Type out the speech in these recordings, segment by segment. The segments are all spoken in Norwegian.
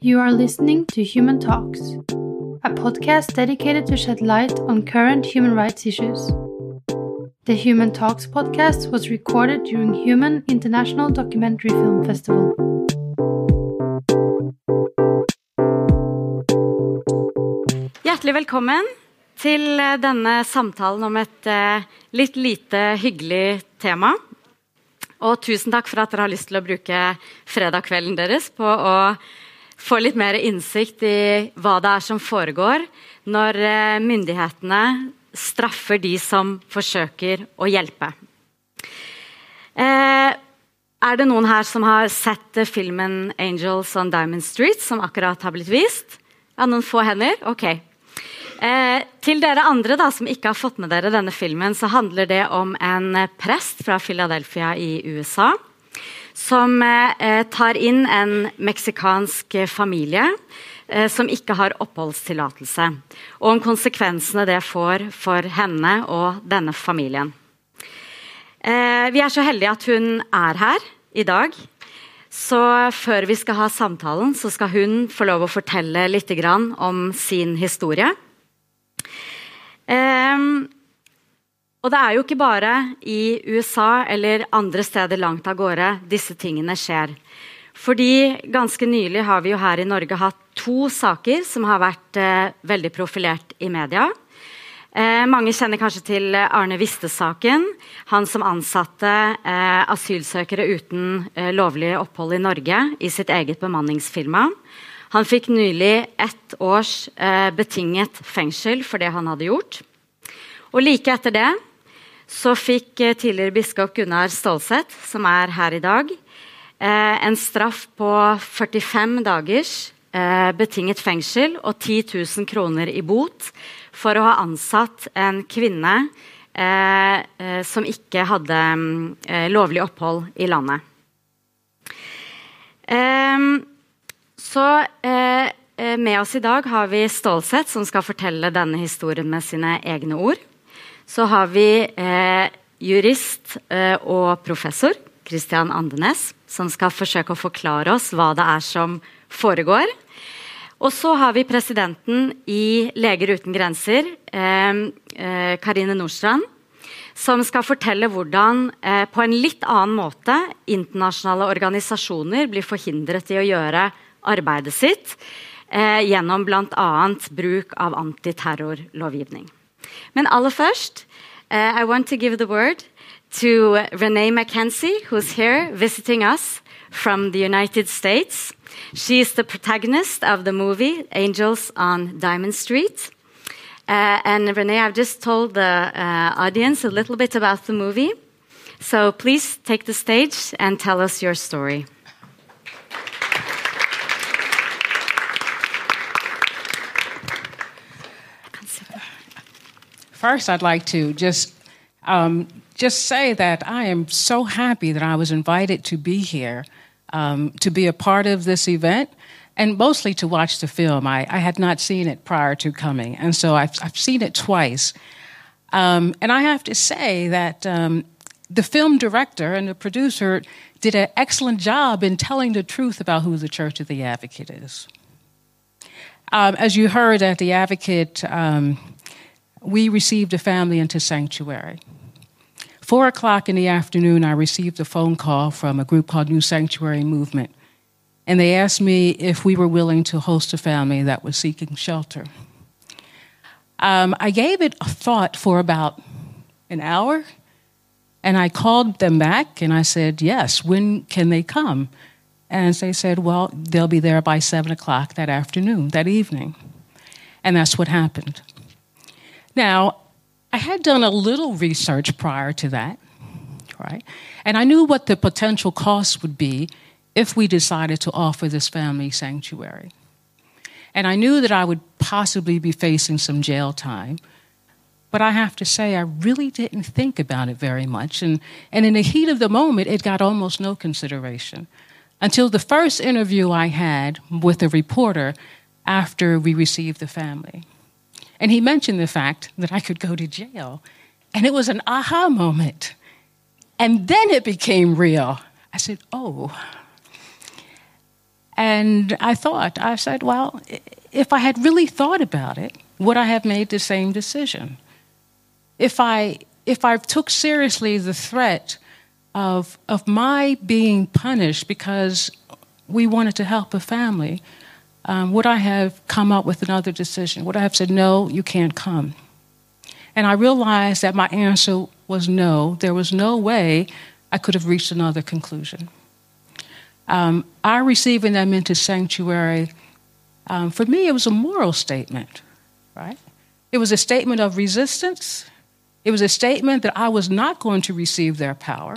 You are listening to Human Talks, a podcast dedicated to shed light on current human rights issues. The Human Talks podcast was recorded during Human International Documentary Film Festival. Hjertelig velkommen til eh, denne samtalen om et uh, litt lite hyggelig tema. Og tusen takk for at dere har lyst til å bruke fredagskvelden deres på å få litt mer innsikt i hva det er som foregår når uh, myndighetene straffer de som forsøker å hjelpe. Uh, er det noen her som har sett filmen 'Angels on Diamond Street', som akkurat har blitt vist? Ja, Noen få hender? Ok. Eh, til dere andre da, som ikke har fått med dere denne filmen, så handler det om en prest fra Philadelphia i USA. Som eh, tar inn en meksikansk familie eh, som ikke har oppholdstillatelse. Og om konsekvensene det får for henne og denne familien. Eh, vi er så heldige at hun er her i dag. Så før vi skal ha samtalen, så skal hun få lov å fortelle litt om sin historie. Og det er jo ikke bare i USA eller andre steder langt av gårde disse tingene skjer. Fordi ganske nylig har vi jo her i Norge hatt to saker som har vært eh, veldig profilert i media. Eh, mange kjenner kanskje til Arne Viste-saken. Han som ansatte eh, asylsøkere uten eh, lovlig opphold i Norge i sitt eget bemanningsfirma. Han fikk nylig ett års eh, betinget fengsel for det han hadde gjort. Og Like etter det så fikk eh, tidligere biskop Gunnar Stålseth, som er her i dag, eh, en straff på 45 dagers eh, betinget fengsel og 10 000 kroner i bot for å ha ansatt en kvinne som ikke hadde eh, lovlig opphold i landet. Um, så med oss i dag har vi Stålsett, som skal fortelle denne historien med sine egne ord. Så har vi eh, jurist eh, og professor Christian Andenes, som skal forsøke å forklare oss hva det er som foregår. Og så har vi presidenten i Leger uten grenser, eh, eh, Karine Nordstrand, som skal fortelle hvordan på en litt annen måte internasjonale organisasjoner blir forhindret i å gjøre arbeidet sitt eh, gjennom bl.a. bruk av antiterrorlovgivning. Men aller først uh, I want to give the word to Renee McKenzie, who's here visiting us from the United States. She is the protagonist of the movie Angels on Diamond Street. Uh, and Renee, I've just told the uh, audience a little bit about the movie. So please take the stage and tell us your story. First, I'd like to just um, just say that I am so happy that I was invited to be here, um, to be a part of this event, and mostly to watch the film. I, I had not seen it prior to coming, and so I've, I've seen it twice. Um, and I have to say that um, the film director and the producer did an excellent job in telling the truth about who the Church of the Advocate is. Um, as you heard at the Advocate um, we received a family into sanctuary. Four o'clock in the afternoon, I received a phone call from a group called New Sanctuary Movement, and they asked me if we were willing to host a family that was seeking shelter. Um, I gave it a thought for about an hour, and I called them back and I said, Yes, when can they come? And they said, Well, they'll be there by seven o'clock that afternoon, that evening. And that's what happened. Now, I had done a little research prior to that, right? And I knew what the potential costs would be if we decided to offer this family sanctuary. And I knew that I would possibly be facing some jail time. But I have to say, I really didn't think about it very much. And, and in the heat of the moment, it got almost no consideration until the first interview I had with a reporter after we received the family. And he mentioned the fact that I could go to jail. And it was an aha moment. And then it became real. I said, oh. And I thought, I said, well, if I had really thought about it, would I have made the same decision? If I, if I took seriously the threat of, of my being punished because we wanted to help a family, um, would I have come up with another decision? Would I have said, no, you can't come? And I realized that my answer was no. There was no way I could have reached another conclusion. Um, our receiving them into sanctuary, um, for me, it was a moral statement, right? It was a statement of resistance. It was a statement that I was not going to receive their power,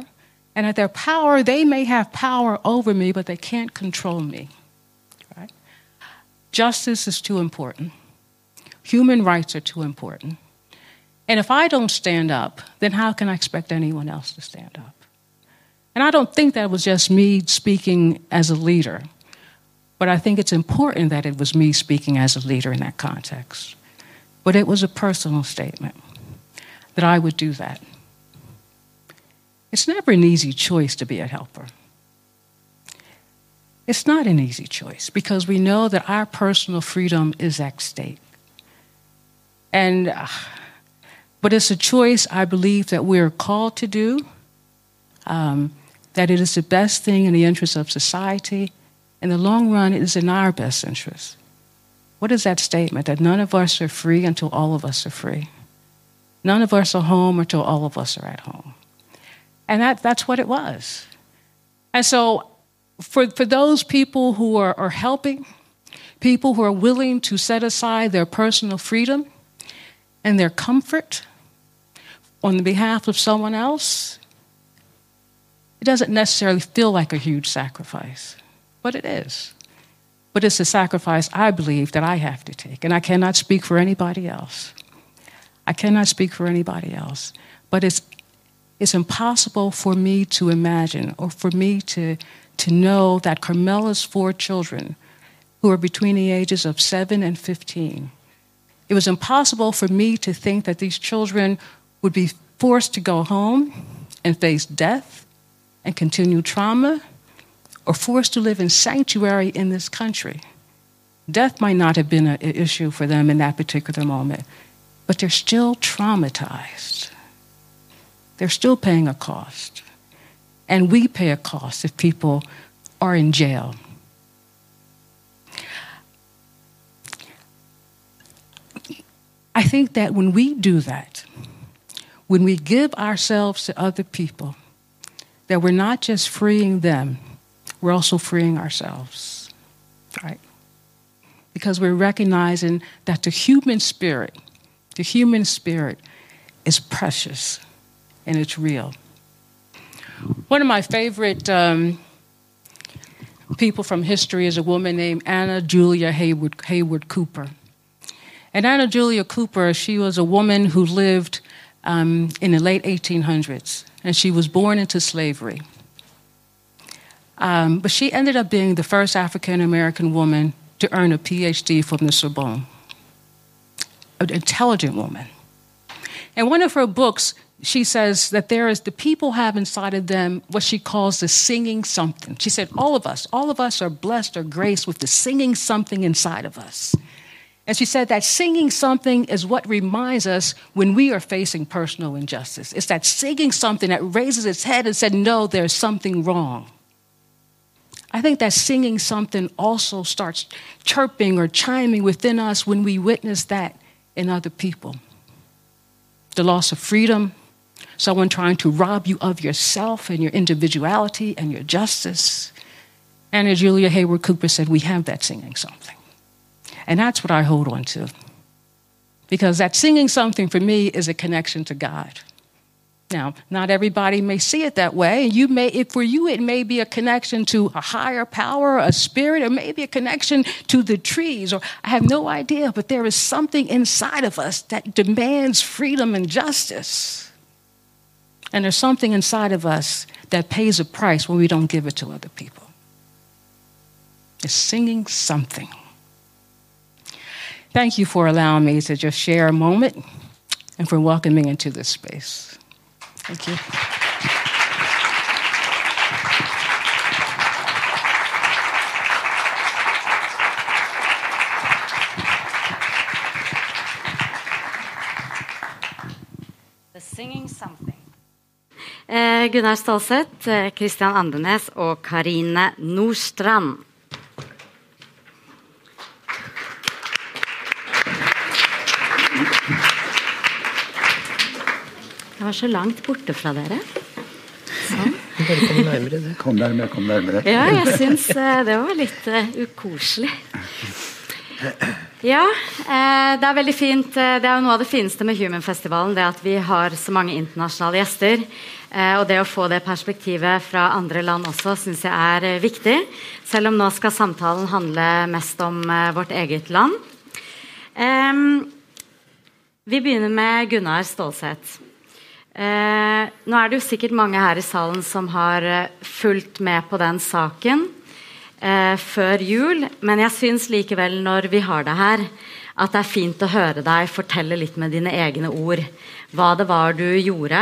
and that their power, they may have power over me, but they can't control me? Justice is too important. Human rights are too important. And if I don't stand up, then how can I expect anyone else to stand up? And I don't think that was just me speaking as a leader, but I think it's important that it was me speaking as a leader in that context. But it was a personal statement that I would do that. It's never an easy choice to be a helper. It's not an easy choice because we know that our personal freedom is at stake. And, uh, but it's a choice I believe that we're called to do. Um, that it is the best thing in the interest of society. In the long run, it is in our best interest. What is that statement? That none of us are free until all of us are free. None of us are home until all of us are at home. And that, that's what it was. And so, for, for those people who are, are helping, people who are willing to set aside their personal freedom and their comfort on the behalf of someone else, it doesn't necessarily feel like a huge sacrifice, but it is. But it's a sacrifice I believe that I have to take, and I cannot speak for anybody else. I cannot speak for anybody else. But it's, it's impossible for me to imagine or for me to, to know that Carmela's four children, who are between the ages of 7 and 15, it was impossible for me to think that these children would be forced to go home and face death and continue trauma or forced to live in sanctuary in this country. Death might not have been an issue for them in that particular moment, but they're still traumatized. They're still paying a cost. And we pay a cost if people are in jail. I think that when we do that, when we give ourselves to other people, that we're not just freeing them, we're also freeing ourselves, right? Because we're recognizing that the human spirit, the human spirit is precious and it's real. One of my favorite um, people from history is a woman named Anna Julia Hayward, Hayward Cooper. And Anna Julia Cooper, she was a woman who lived um, in the late 1800s and she was born into slavery. Um, but she ended up being the first African American woman to earn a PhD from the Sorbonne, an intelligent woman. And one of her books, she says that there is the people have inside of them what she calls the singing something. She said, All of us, all of us are blessed or graced with the singing something inside of us. And she said that singing something is what reminds us when we are facing personal injustice. It's that singing something that raises its head and said, No, there's something wrong. I think that singing something also starts chirping or chiming within us when we witness that in other people. The loss of freedom, someone trying to rob you of yourself and your individuality and your justice. And as Julia Hayward Cooper said, We have that singing something. And that's what I hold on to. Because that singing something for me is a connection to God. Now, not everybody may see it that way. You may, if for you, it may be a connection to a higher power, a spirit, or maybe a connection to the trees, or I have no idea, but there is something inside of us that demands freedom and justice. And there's something inside of us that pays a price when we don't give it to other people. It's singing something. Thank you for allowing me to just share a moment and for welcoming into this space. Thank you. Eh, Gunnar Stålseth, eh, Andenes og Karine Nordstrand. Jeg var så langt borte fra dere. Sånn. Bare kom nærmere det. Kom nærmere, kom nærmere. Ja, jeg syns eh, det var litt uh, ukoselig. Ja, eh, det er veldig fint. Eh, det er jo noe av det fineste med Human-festivalen, det at vi har så mange internasjonale gjester. Eh, og det å få det perspektivet fra andre land også syns jeg er eh, viktig. Selv om nå skal samtalen handle mest om eh, vårt eget land. Vi begynner med Gunnar Stålseth. Nå er det jo sikkert mange her i salen som har fulgt med på den saken før jul, men jeg syns likevel, når vi har deg her, at det er fint å høre deg fortelle litt med dine egne ord hva det var du gjorde,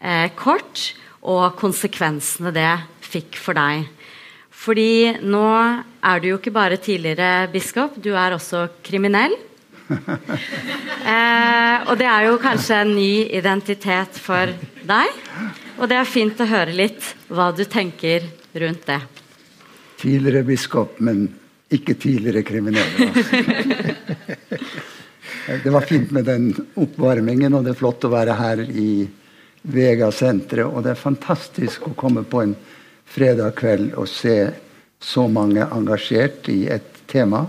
eh, kort, og konsekvensene det fikk for deg. Fordi nå er du jo ikke bare tidligere biskop, du er også kriminell. Eh, og det er jo kanskje en ny identitet for deg. Og det er fint å høre litt hva du tenker rundt det. Tidligere biskop, men ikke tidligere kriminell. det var fint med den oppvarmingen, og det er flott å være her i Vega-senteret. Og det er fantastisk å komme på en fredag kveld og se så mange engasjert i et tema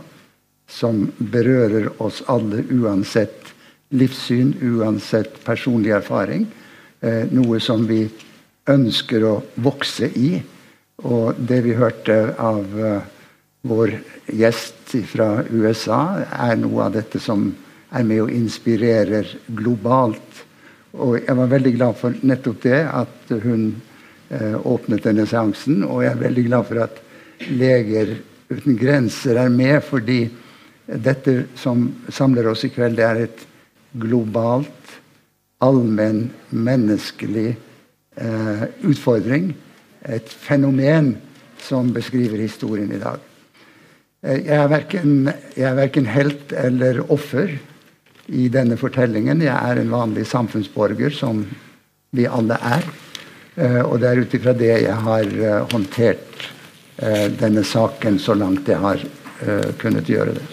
som berører oss alle uansett livssyn, uansett personlig erfaring. Eh, noe som vi ønsker å vokse i. Og det vi hørte av uh, vår gjest fra USA, er noe av dette som er med og inspirerer globalt. Og jeg var veldig glad for nettopp det, at hun eh, åpnet denne seansen. Og jeg er veldig glad for at Leger uten grenser er med, fordi dette som samler oss i kveld, det er et globalt, allmenn, menneskelig eh, utfordring. Et fenomen som beskriver historien i dag. Eh, jeg er, verken, jeg er verken helt eller offer i denne fortellingen. Jeg er en vanlig samfunnsborger, som vi alle er. Eh, og det er ut ifra det jeg har eh, håndtert eh, denne saken så langt jeg har kunnet gjøre det.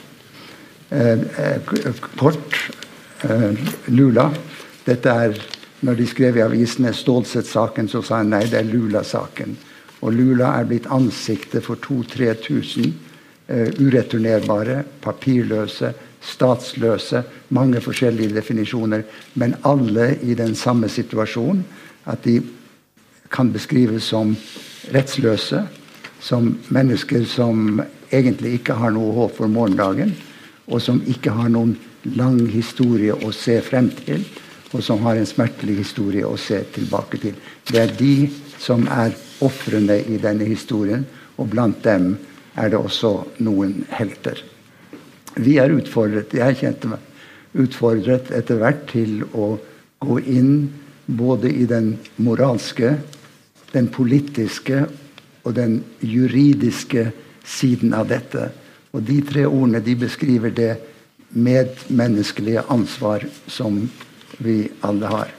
kort Lula. Dette er når de skrev i avisene Stålsett-saken, så sa han nei, det er Lula-saken. Og Lula er blitt ansiktet for 2000-3000 uh, ureturnerbare, papirløse, statsløse. Mange forskjellige definisjoner, men alle i den samme situasjonen. At de kan beskrives som rettsløse, som mennesker som egentlig ikke har noe håp for morgendagen, og som ikke har noen lang historie å se frem til og som har en smertelig historie å se tilbake til. Det er de som er ofrene i denne historien, og blant dem er det også noen helter. Vi er utfordret, jeg kjente meg utfordret etter hvert til å gå inn både i den moralske, den politiske og den juridiske siden av dette. Og de tre ordene de beskriver det medmenneskelige ansvar som vi alle har.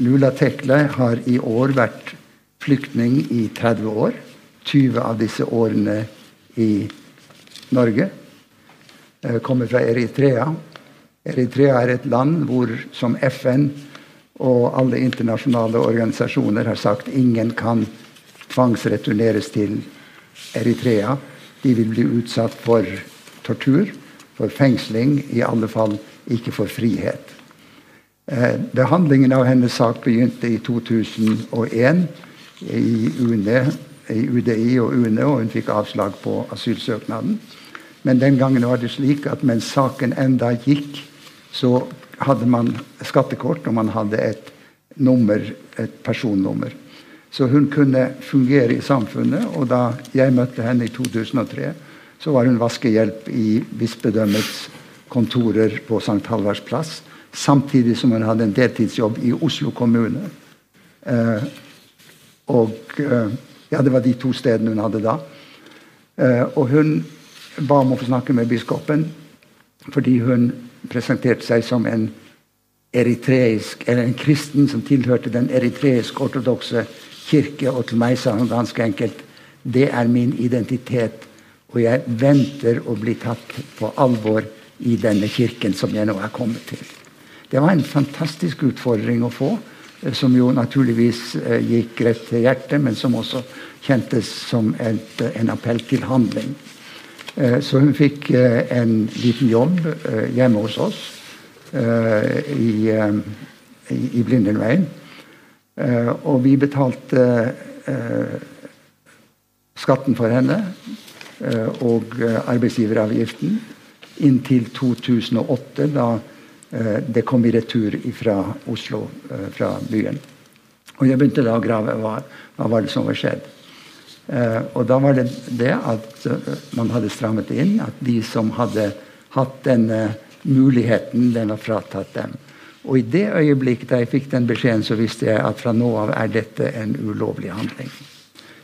Lula Tekle har i år vært flyktning i 30 år. 20 av disse årene i Norge. Kommer fra Eritrea. Eritrea er et land hvor som FN og alle internasjonale organisasjoner har sagt ingen kan tvangsreturneres til Eritrea. De vil bli utsatt for tortur, for fengsling, i alle fall ikke for frihet. Eh, behandlingen av hennes sak begynte i 2001 i, UNE, i UDI og UNE, og hun fikk avslag på asylsøknaden. Men den gangen var det slik at mens saken enda gikk, så hadde man skattekort, og man hadde et nummer, et personnummer. Så hun kunne fungere i samfunnet. Og da jeg møtte henne i 2003, så var hun vaskehjelp i bispedømmets kontorer på St. Halvards plass samtidig som hun hadde en deltidsjobb i Oslo kommune. Eh, og eh, Ja, det var de to stedene hun hadde da. Eh, og hun ba om å få snakke med biskopen fordi hun presenterte seg som en eritreisk, eller en kristen som tilhørte den eritreisk-ortodokse kirke. Og til meg sa han ganske enkelt det er min identitet, og jeg venter å bli tatt på alvor i denne kirken som jeg nå er kommet til. Det var en fantastisk utfordring å få, eh, som jo naturligvis eh, gikk rett til hjertet, men som også kjentes som et, en appell til handling. Eh, så hun fikk eh, en liten jobb eh, hjemme hos oss i, i Blindenveien. Og vi betalte skatten for henne og arbeidsgiveravgiften inntil 2008, da det kom i retur fra Oslo, fra byen. Og jeg begynte da å grave hva, hva var det som var skjedd. Uh, og da var det det at uh, man hadde strammet inn. At de som hadde hatt denne muligheten, den var fratatt dem. Og i det øyeblikket da jeg fikk den beskjeden, så visste jeg at fra nå av er dette en ulovlig handling.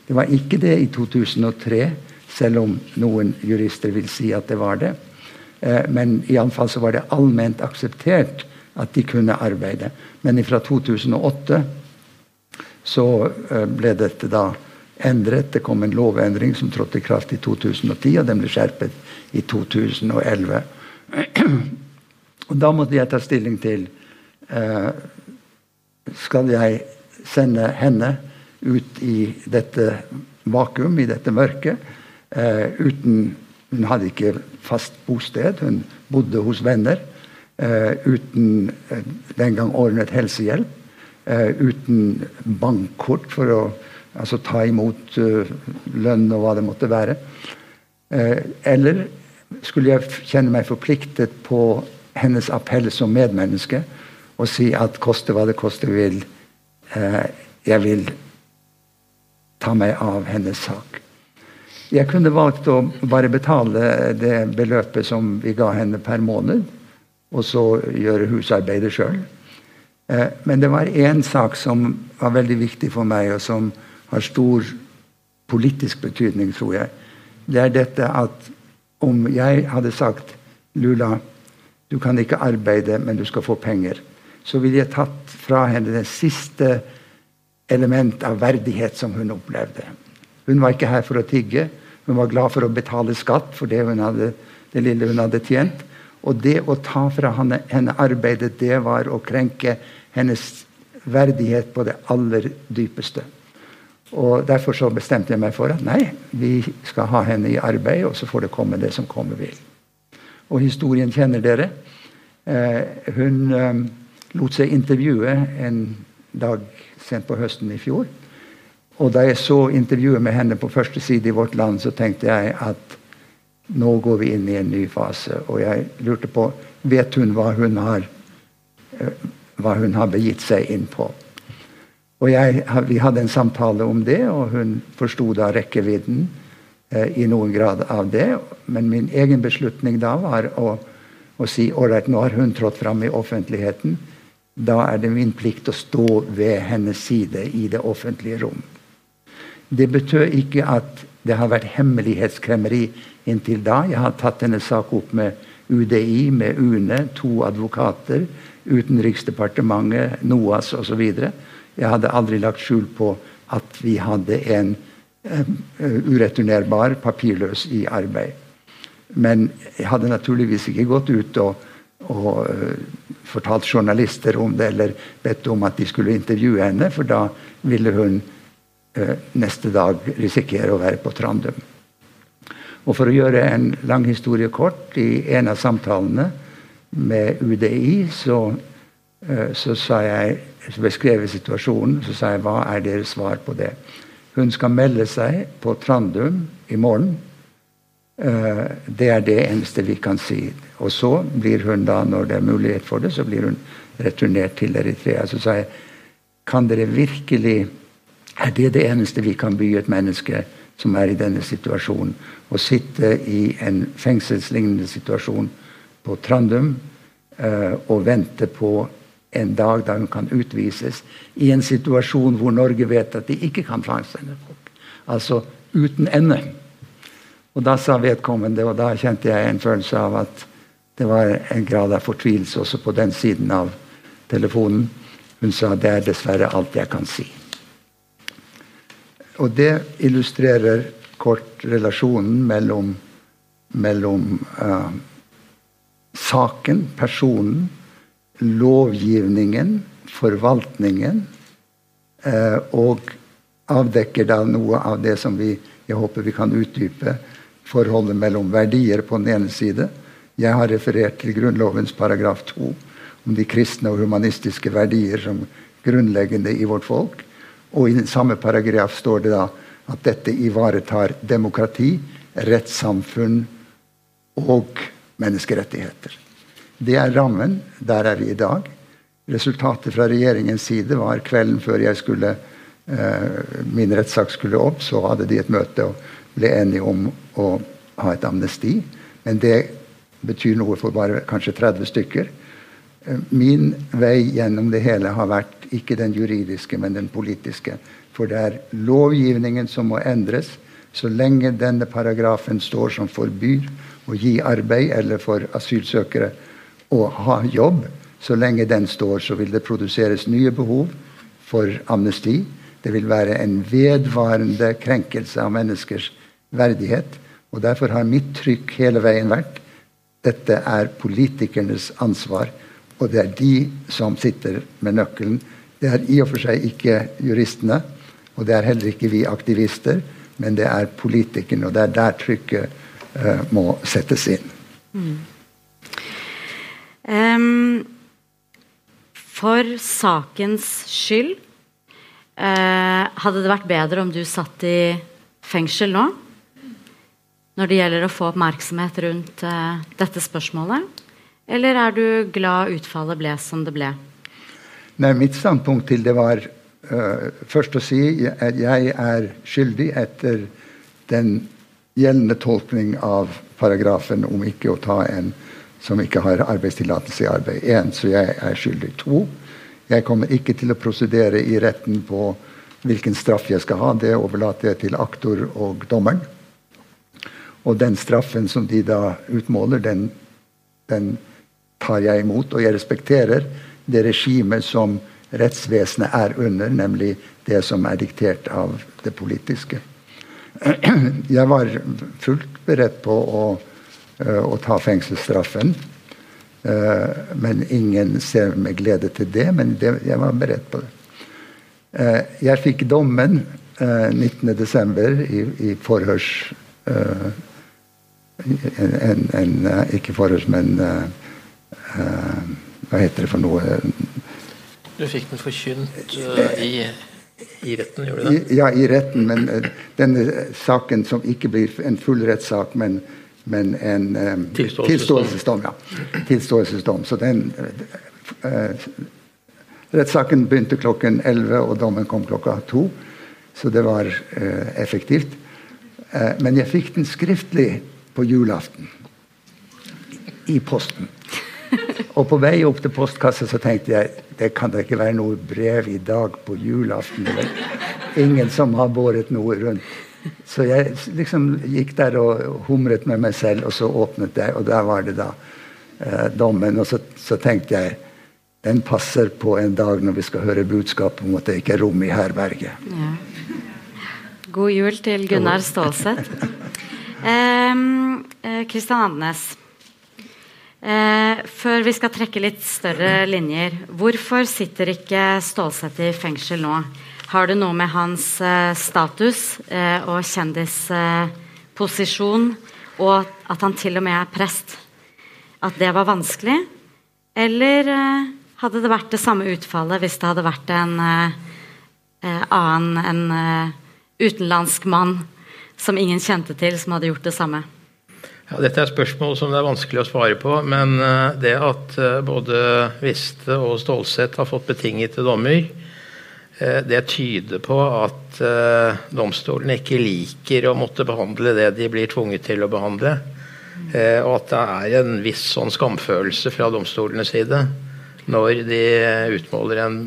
Det var ikke det i 2003, selv om noen jurister vil si at det var det. Men iallfall så var det allment akseptert at de kunne arbeide. Men fra 2008 så ble dette da endret. Det kom en lovendring som trådte i kraft i 2010, og den ble skjerpet i 2011. Og Da måtte jeg ta stilling til eh, Skal jeg sende henne ut i dette vakuum, i dette mørket, eh, uten Hun hadde ikke fast bosted, hun bodde hos venner. Eh, uten den gang ordnet helsehjelp. Eh, uten bankkort for å Altså ta imot uh, lønn og hva det måtte være. Uh, eller skulle jeg kjenne meg forpliktet på hennes appell som medmenneske og si at koste hva det koste vil, uh, jeg vil ta meg av hennes sak. Jeg kunne valgt å bare betale det beløpet som vi ga henne per måned, og så gjøre husarbeidet sjøl. Men det var én sak som var veldig viktig for meg, og som har stor politisk betydning, tror jeg. Det er dette at om jeg hadde sagt Lula, du kan ikke arbeide, men du skal få penger, så ville jeg tatt fra henne det siste element av verdighet som hun opplevde. Hun var ikke her for å tigge. Hun var glad for å betale skatt for det, hadde, det lille hun hadde tjent. Og det å ta fra henne, henne arbeidet, det var å krenke hennes verdighet på det aller dypeste. Og Derfor så bestemte jeg meg for at nei, vi skal ha henne i arbeid, og så får det komme det som komme vil. Og historien kjenner dere. Eh, hun eh, lot seg intervjue en dag sent på høsten i fjor. Og da jeg så intervjuet med henne på første side i Vårt Land, så tenkte jeg at nå går vi inn i en ny fase. Og jeg lurte på vet hun hva hun har, eh, hva hun har begitt seg inn på. Og jeg, Vi hadde en samtale om det, og hun forsto da rekkevidden eh, i noen grad av det. Men min egen beslutning da var å, å si ålreit, nå har hun trådt fram i offentligheten. Da er det min plikt å stå ved hennes side i det offentlige rom. Det betød ikke at det har vært hemmelighetskremmeri inntil da. Jeg har tatt denne sak opp med UDI, med UNE, to advokater, Utenriksdepartementet, NOAS osv. Jeg hadde aldri lagt skjul på at vi hadde en uh, ureturnerbar, papirløs, i arbeid. Men jeg hadde naturligvis ikke gått ut og, og uh, fortalt journalister om det, eller bedt om at de skulle intervjue henne, for da ville hun uh, neste dag risikere å være på Trandum. Og For å gjøre en lang historie kort, i en av samtalene med UDI så, så sa jeg beskrevet situasjonen, så sa jeg hva er deres svar på det. Hun skal melde seg på Trandum i morgen. Uh, det er det eneste vi kan si. Og så blir hun da, når det er mulighet for det, så blir hun returnert til Eritrea. Så sa jeg kan dere virkelig Er det det eneste vi kan by et menneske som er i denne situasjonen? Å sitte i en fengselslignende situasjon på Trandum uh, og vente på en dag da hun kan utvises i en situasjon hvor Norge vet at de ikke kan tvangssende folk. Altså uten ende. Og Da sa vedkommende, og da kjente jeg en følelse av at det var en grad av fortvilelse også på den siden av, telefonen. Hun sa det er dessverre alt jeg kan si. Og det illustrerer kort relasjonen mellom, mellom uh, saken, personen, lovgivningen, forvaltningen, uh, og avdekker da noe av det som vi jeg håper vi kan utdype. Forholdet mellom verdier på den ene side. Jeg har referert til Grunnlovens paragraf 2 om de kristne og humanistiske verdier som grunnleggende i vårt folk. Og i den samme paragraf står det da at dette ivaretar demokrati, rettssamfunn og menneskerettigheter. Det er rammen. Der er vi i dag. Resultatet fra regjeringens side var kvelden før jeg skulle, eh, min rettssak skulle opp, så hadde de et møte og ble enige om å ha et amnesti. Men det betyr noe for bare kanskje 30 stykker. Eh, min vei gjennom det hele har vært ikke den juridiske, men den politiske. For det er lovgivningen som må endres. Så lenge denne paragrafen står som forbyr å gi arbeid eller for asylsøkere å ha jobb, så lenge den står, så vil det produseres nye behov for amnesti. Det vil være en vedvarende krenkelse av menneskers verdighet. Og Derfor har mitt trykk hele veien vært dette er politikernes ansvar og det er de som sitter med nøkkelen. Det er i og for seg ikke juristene, og det er heller ikke vi aktivister, men det er politikerne, og det er der trykket uh, må settes inn. Mm. For sakens skyld uh, hadde det vært bedre om du satt i fengsel nå? Når det gjelder å få oppmerksomhet rundt uh, dette spørsmålet? Eller er du glad utfallet ble som det ble? Nei, Mitt standpunkt til det var uh, først å si at jeg er skyldig etter den gjeldende tolkning av paragrafen om ikke å ta en som ikke har arbeidstillatelse i arbeid. Én, så jeg er skyldig. To, jeg kommer ikke til å prosedere i retten på hvilken straff jeg skal ha. Det overlater jeg til aktor og dommeren. Og den straffen som de da utmåler, den, den tar jeg imot, og jeg respekterer det regimet som rettsvesenet er under, nemlig det som er diktert av det politiske. Jeg var fullt beredt på å, å ta fengselsstraffen. Eh, men ingen ser med glede til det, men det, jeg var beredt på det. Eh, jeg fikk dommen 19.12. i, i forhørs en, en, en, Ikke forhørs, men Eh, hva heter det for noe? Du fikk den forkynt uh, i, i, retten, gjorde du det? Ja, i retten. Men uh, denne saken som ikke blir en full rettssak, men, men en eh, tilståelsesdom. Ja. tilståelsesdom. Så den eh, Rettssaken begynte klokken 11, og dommen kom klokka 2. Så det var effektivt. men jeg fikk den skriftlig på julaften. I posten. Og på vei opp til postkassa så tenkte jeg det kan da ikke være noe brev i dag på julaften. Ingen som har båret noe rundt. Så jeg liksom gikk der og humret med meg selv, og så åpnet jeg, og der var det da eh, dommen. Og så, så, tenkte jeg den passer på en dag når vi skal høre budskapet om at det ikke er rom i herberget. Ja. God jul til Gunnar Stålseth. Kristian eh, Andenes. Eh, før vi skal trekke litt større linjer. Hvorfor sitter ikke Stålsett i fengsel nå? Har det noe med hans eh, status eh, og kjendisposisjon og at han til og med er prest, at det var vanskelig? Eller eh, hadde det vært det samme utfallet hvis det hadde vært en annen, en utenlandsk mann som ingen kjente til, som hadde gjort det samme? Ja, dette er spørsmål som det er vanskelig å svare på. Men det at både Viste og Stålsett har fått betingede dommer, det tyder på at domstolene ikke liker å måtte behandle det de blir tvunget til å behandle. Og at det er en viss sånn skamfølelse fra domstolenes side når de utmåler en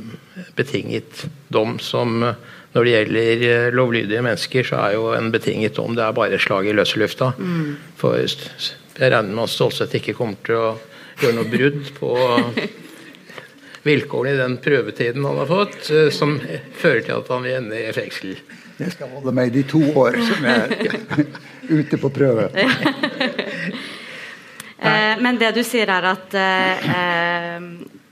betinget dom som når det gjelder eh, lovlydige mennesker, så er jo en betinget dom det er bare et slag i løse lufta. Mm. For jeg regner med at Stålsett ikke kommer til å gjøre noe brudd på vilkårene i den prøvetiden han har fått, eh, som fører til at han vil ende i fengsel. Jeg skal holde meg de to år som jeg er ute på prøve. Eh, men det du sier, er at eh,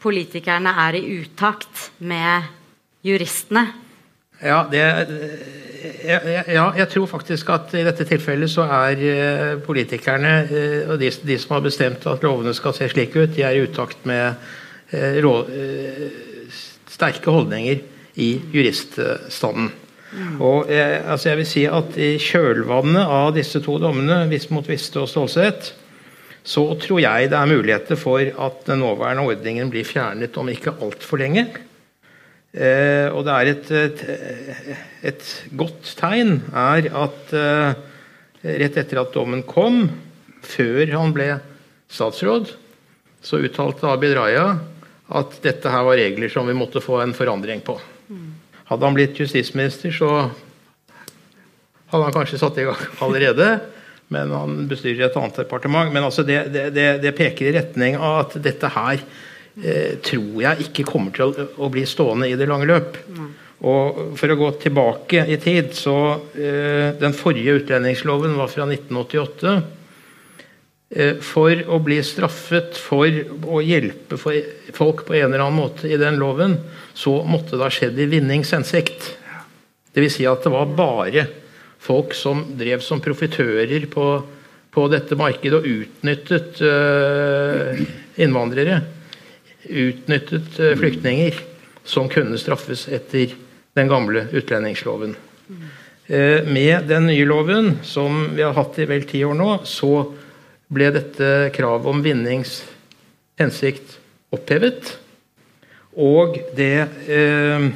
politikerne er i utakt med juristene. Ja, det, ja, ja, jeg tror faktisk at i dette tilfellet så er politikerne og de, de, som har bestemt at lovene skal se slik ut, de er i utakt med rå, sterke holdninger i juriststanden. Mm. Og jeg, altså jeg vil si at I kjølvannet av disse to dommene, mot Viste og Stålsett, så tror jeg det er muligheter for at den nåværende ordningen blir fjernet om ikke altfor lenge. Eh, og det er et, et, et, godt tegn er at eh, rett etter at dommen kom, før han ble statsråd, så uttalte Abid Raja at dette her var regler som vi måtte få en forandring på. Hadde han blitt justisminister, så hadde han kanskje satt i gang allerede. Men han bestyrer et annet departement. Men altså det, det, det, peker i retning av at dette her eh, tror jeg ikke kommer til å, å, bli stående i det lange løp. Og For å gå tilbake i tid, så eh, Den forrige utlendingsloven var fra 1988. Eh, for å bli straffet for å hjelpe folk på en eller annen måte i den loven, så måtte det ha skjedd i vinnings hensikt. Dvs. Si at det var bare folk som drev som profitører på, på dette markedet og utnyttet uh, innvandrere. Utnyttet uh, flyktninger som kunne straffes etter den gamle utlendingsloven. Uh, med den nye loven, som vi har hatt i vel ti år nå, så ble dette kravet om vinnings hensikt opphevet. Og det eh,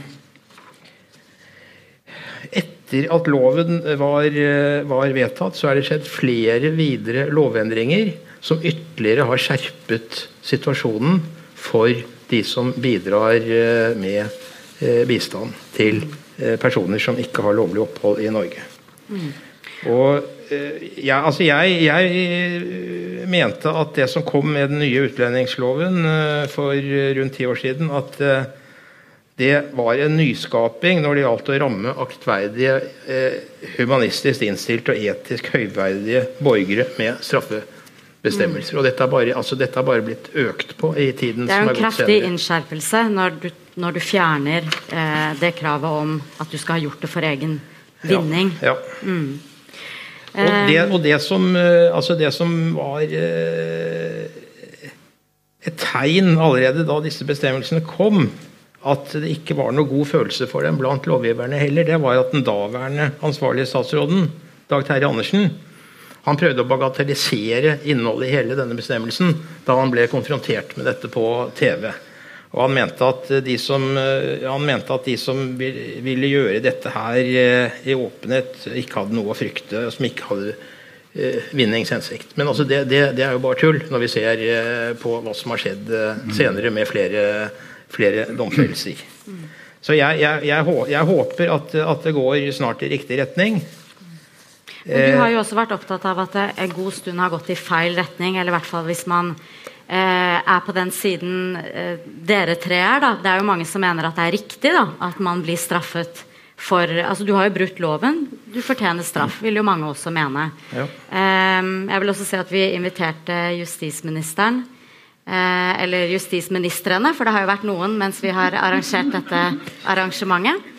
Etter at loven var, eh, var, vedtatt, så er det skjedd flere videre lovendringer som ytterligere har skjerpet situasjonen for de som bidrar eh, med eh, bistand til personer som ikke har lovlig opphold i Norge. Mm. Og ja, altså jeg, jeg, mente at det som kom med den nye utlendingsloven for rundt ti år siden, at det var en nyskaping når det gjaldt å ramme aktverdige, humanistisk innstilte og etisk høyverdige borgere med straffebestemmelser. Og dette har, bare, altså dette har bare blitt økt på i tiden som har gått senere. Det er en kraftig innskjerpelse når du, når du fjerner eh, det kravet om at du skal ha gjort det for egen vinning. Ja, ja. Mm. Og det, og det, som, eh, altså det som var eh, et tegn allerede da disse bestemmelsene kom, at det ikke var noe god følelse for dem blant lovgiverne heller, det var at den daværende ansvarlige statsråden, Dag Terje Andersen, han prøvde å bagatellisere innholdet i hele denne bestemmelsen da han ble konfrontert med dette på TV. Og han mente at de som, eh, mente at de som ville gjøre dette her eh, i åpenhet, ikke hadde noe å frykte, som ikke hadde eh, vinningshensikt. Men altså det, det, det, er jo bare tull, når vi ser på hva som har skjedd senere med flere, flere domfellelser. Så jeg, jeg, jeg, jeg håper at, at, det går snart i riktig retning. Men du har jo også vært opptatt av at det en god stund har gått i feil retning, eller i hvert fall hvis man Eh, er på den siden eh, dere tre er. Da. Det er jo mange som mener at det er riktig da, at man blir straffet for altså Du har jo brutt loven. Du fortjener straff, vil jo mange også mene. Ja. Eh, jeg vil også si at vi inviterte justisministeren. eller justisministrene, for det har jo vært noen mens vi har arrangert dette arrangementet.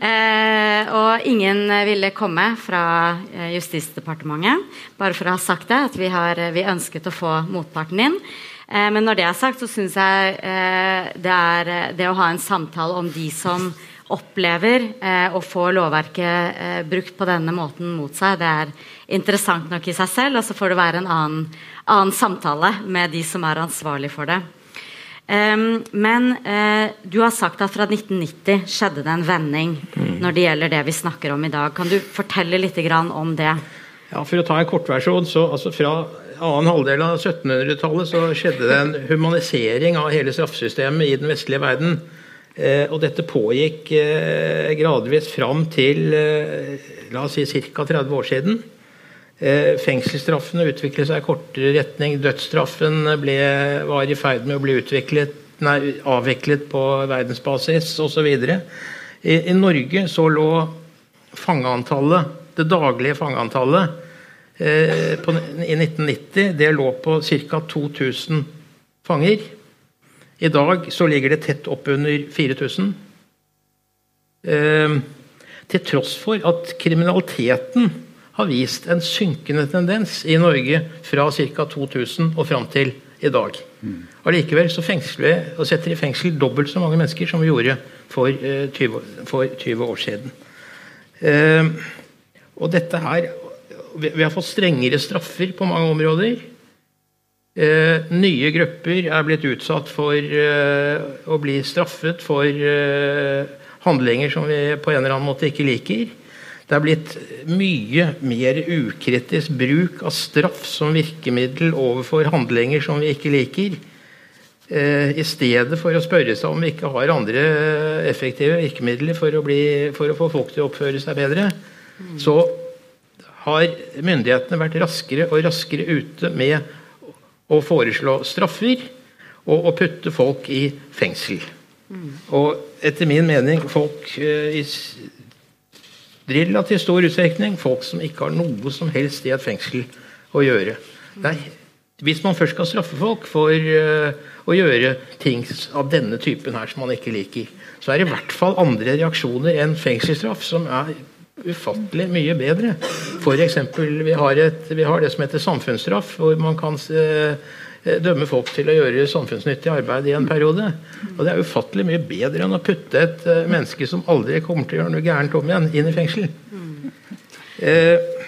Eh, og ingen ville komme fra Justisdepartementet. Bare for å ha sagt det, at vi, har, vi ønsket å få motparten inn. Eh, men når det er sagt, så syns jeg eh, det er eh, det å ha en samtale om de som opplever å få lovverket brukt på denne måten mot seg, det er interessant nok i seg selv. Og så får det være en annen, annen samtale med de som er ansvarlig for det. Um, men du har sagt at fra 1990 skjedde det en vending mm. når det gjelder det vi snakker om i dag. Kan du fortelle litt om det? Ja, For å ta en kortversjon. så altså Fra annen halvdel av 1700-tallet så skjedde det en humanisering av hele straffesystemet i den vestlige verden. Eh, og dette pågikk eh, gradvis fram til eh, la oss si ca. 30 år siden. Fengselsstraffene utviklet seg i kortere retning. Dødsstraffen ble, var i ferd med å bli utviklet er avviklet på verdensbasis osv. I, I Norge så lå fangeantallet, det daglige fangeantallet eh, på, i 1990 det lå på ca. 2000 fanger. I dag så ligger det tett oppunder 4000. Eh, til tross for at kriminaliteten har vist en synkende tendens i Norge fra ca. 2000 og fram til i dag. Allikevel så fengsler vi og setter i fengsel dobbelt så mange mennesker som vi gjorde for, eh, 20, for 20 år siden. Eh, og dette her vi, har fått strengere straffer på mange områder. Eh, nye grupper er blitt utsatt for eh, å bli straffet for eh, handlinger som vi på en eller annen måte ikke liker. Det er blitt mye mer ukritisk bruk av straff som virkemiddel overfor handlinger som vi ikke liker. I stedet for å spørre seg om vi ikke har andre effektive virkemidler for å, bli, for å få folk til å oppføre seg bedre, så har myndighetene vært raskere og raskere ute med å foreslå straffer og å putte folk i fengsel. Og etter min mening folk eh, i relativt stor utstrekning folk som ikke har noe som helst i et fengsel å gjøre. Nei, hvis man først skal straffe folk for uh, å gjøre ting av denne typen her som man ikke liker, så er det i hvert fall andre reaksjoner enn fengselsstraff som er ufattelig mye bedre. Eksempel, vi vi har det som heter samfunnsstraff, hvor man kan uh, dømme folk til å gjøre samfunnsnyttig arbeid i en periode. Og Det er ufattelig mye bedre enn å putte et uh, menneske som aldri kommer til å gjøre noe gærent om igjen, inn i fengsel. Uh,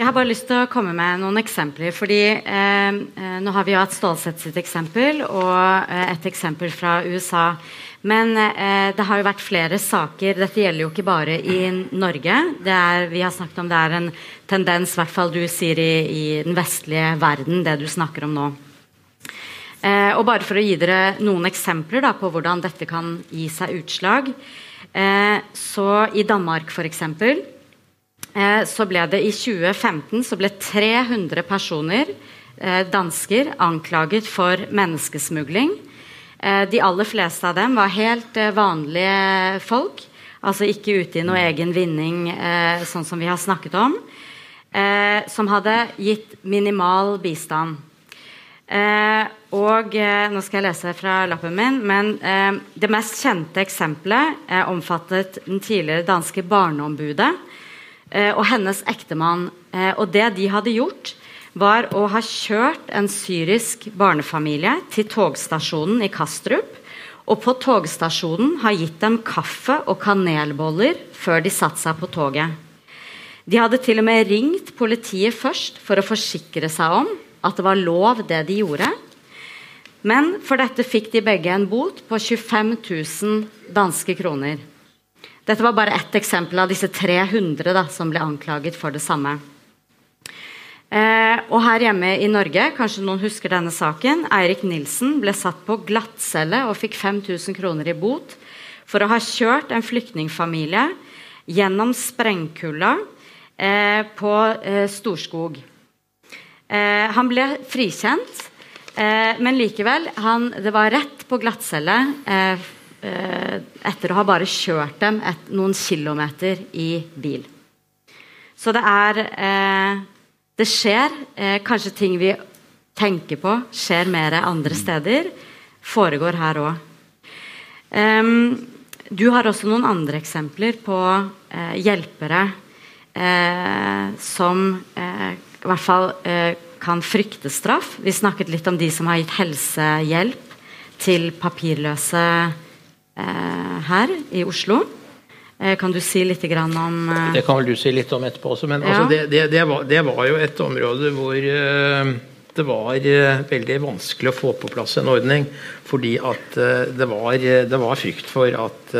jeg har bare lyst til å komme med noen eksempler. fordi eh, Nå har vi jo hatt Stålsett sitt eksempel og eh, et eksempel fra USA. Men eh, det har jo vært flere saker. Dette gjelder jo ikke bare i Norge. Er, vi har snakket om det er en tendens, i hvert fall du sier i, i den vestlige verden, det du snakker om nå. Eh, og bare for å gi dere noen eksempler da, på hvordan dette kan gi seg utslag. Eh, så i Danmark, f.eks. Eh, så ble det i 2015 så ble 300 personer, eh, dansker, anklaget for menneskesmugling. Eh, de aller fleste av dem var helt vanlige folk. Altså ikke ute i noe egen vinning, sånn som vi har snakket om. som hadde gitt minimal bistand. og nå skal jeg lese fra lappen min, men det mest kjente eksempelet omfattet den tidligere danske barneombudet Eh, og hennes ektemann. Eh, og det de hadde gjort, var å ha kjørt en syrisk barnefamilie til togstasjonen i Kastrup. Og på togstasjonen har gitt dem kaffe og kanelboller før de satte seg på toget. De hadde til og med ringt politiet først for å forsikre seg om at det var lov, det de gjorde. Men for dette fikk de begge en bot på 25 000 danske kroner. Dette var bare ett eksempel av disse 300 da, som ble anklaget for det samme. Eh, og her hjemme i Norge, kanskje noen husker denne saken, Eirik Nilsen ble satt på glattcelle og fikk 5000 kroner i bot for å ha kjørt en flyktningfamilie gjennom sprengkulda eh, på eh, Storskog. Eh, han ble frikjent, eh, men likevel, han, det var rett på glattcelle eh, etter å ha bare kjørt dem et, noen kilometer i bil. Så det er Det skjer. Eh, kanskje ting vi tenker på, skjer mer andre steder. Foregår her òg. Um, du har også noen andre eksempler på eh, hjelpere eh, som eh, i hvert fall kan frykte straff. Vi snakket litt om de som har gitt helsehjelp til papirløse Eh, her i Oslo. Eh, kan du si litt om eh, Det kan vel du si litt om etterpå også. Men ja. altså, det, det, det, var, det, var, jo et område hvor det var veldig vanskelig å få på plass en ordning. Fordi at det var, det var frykt for at,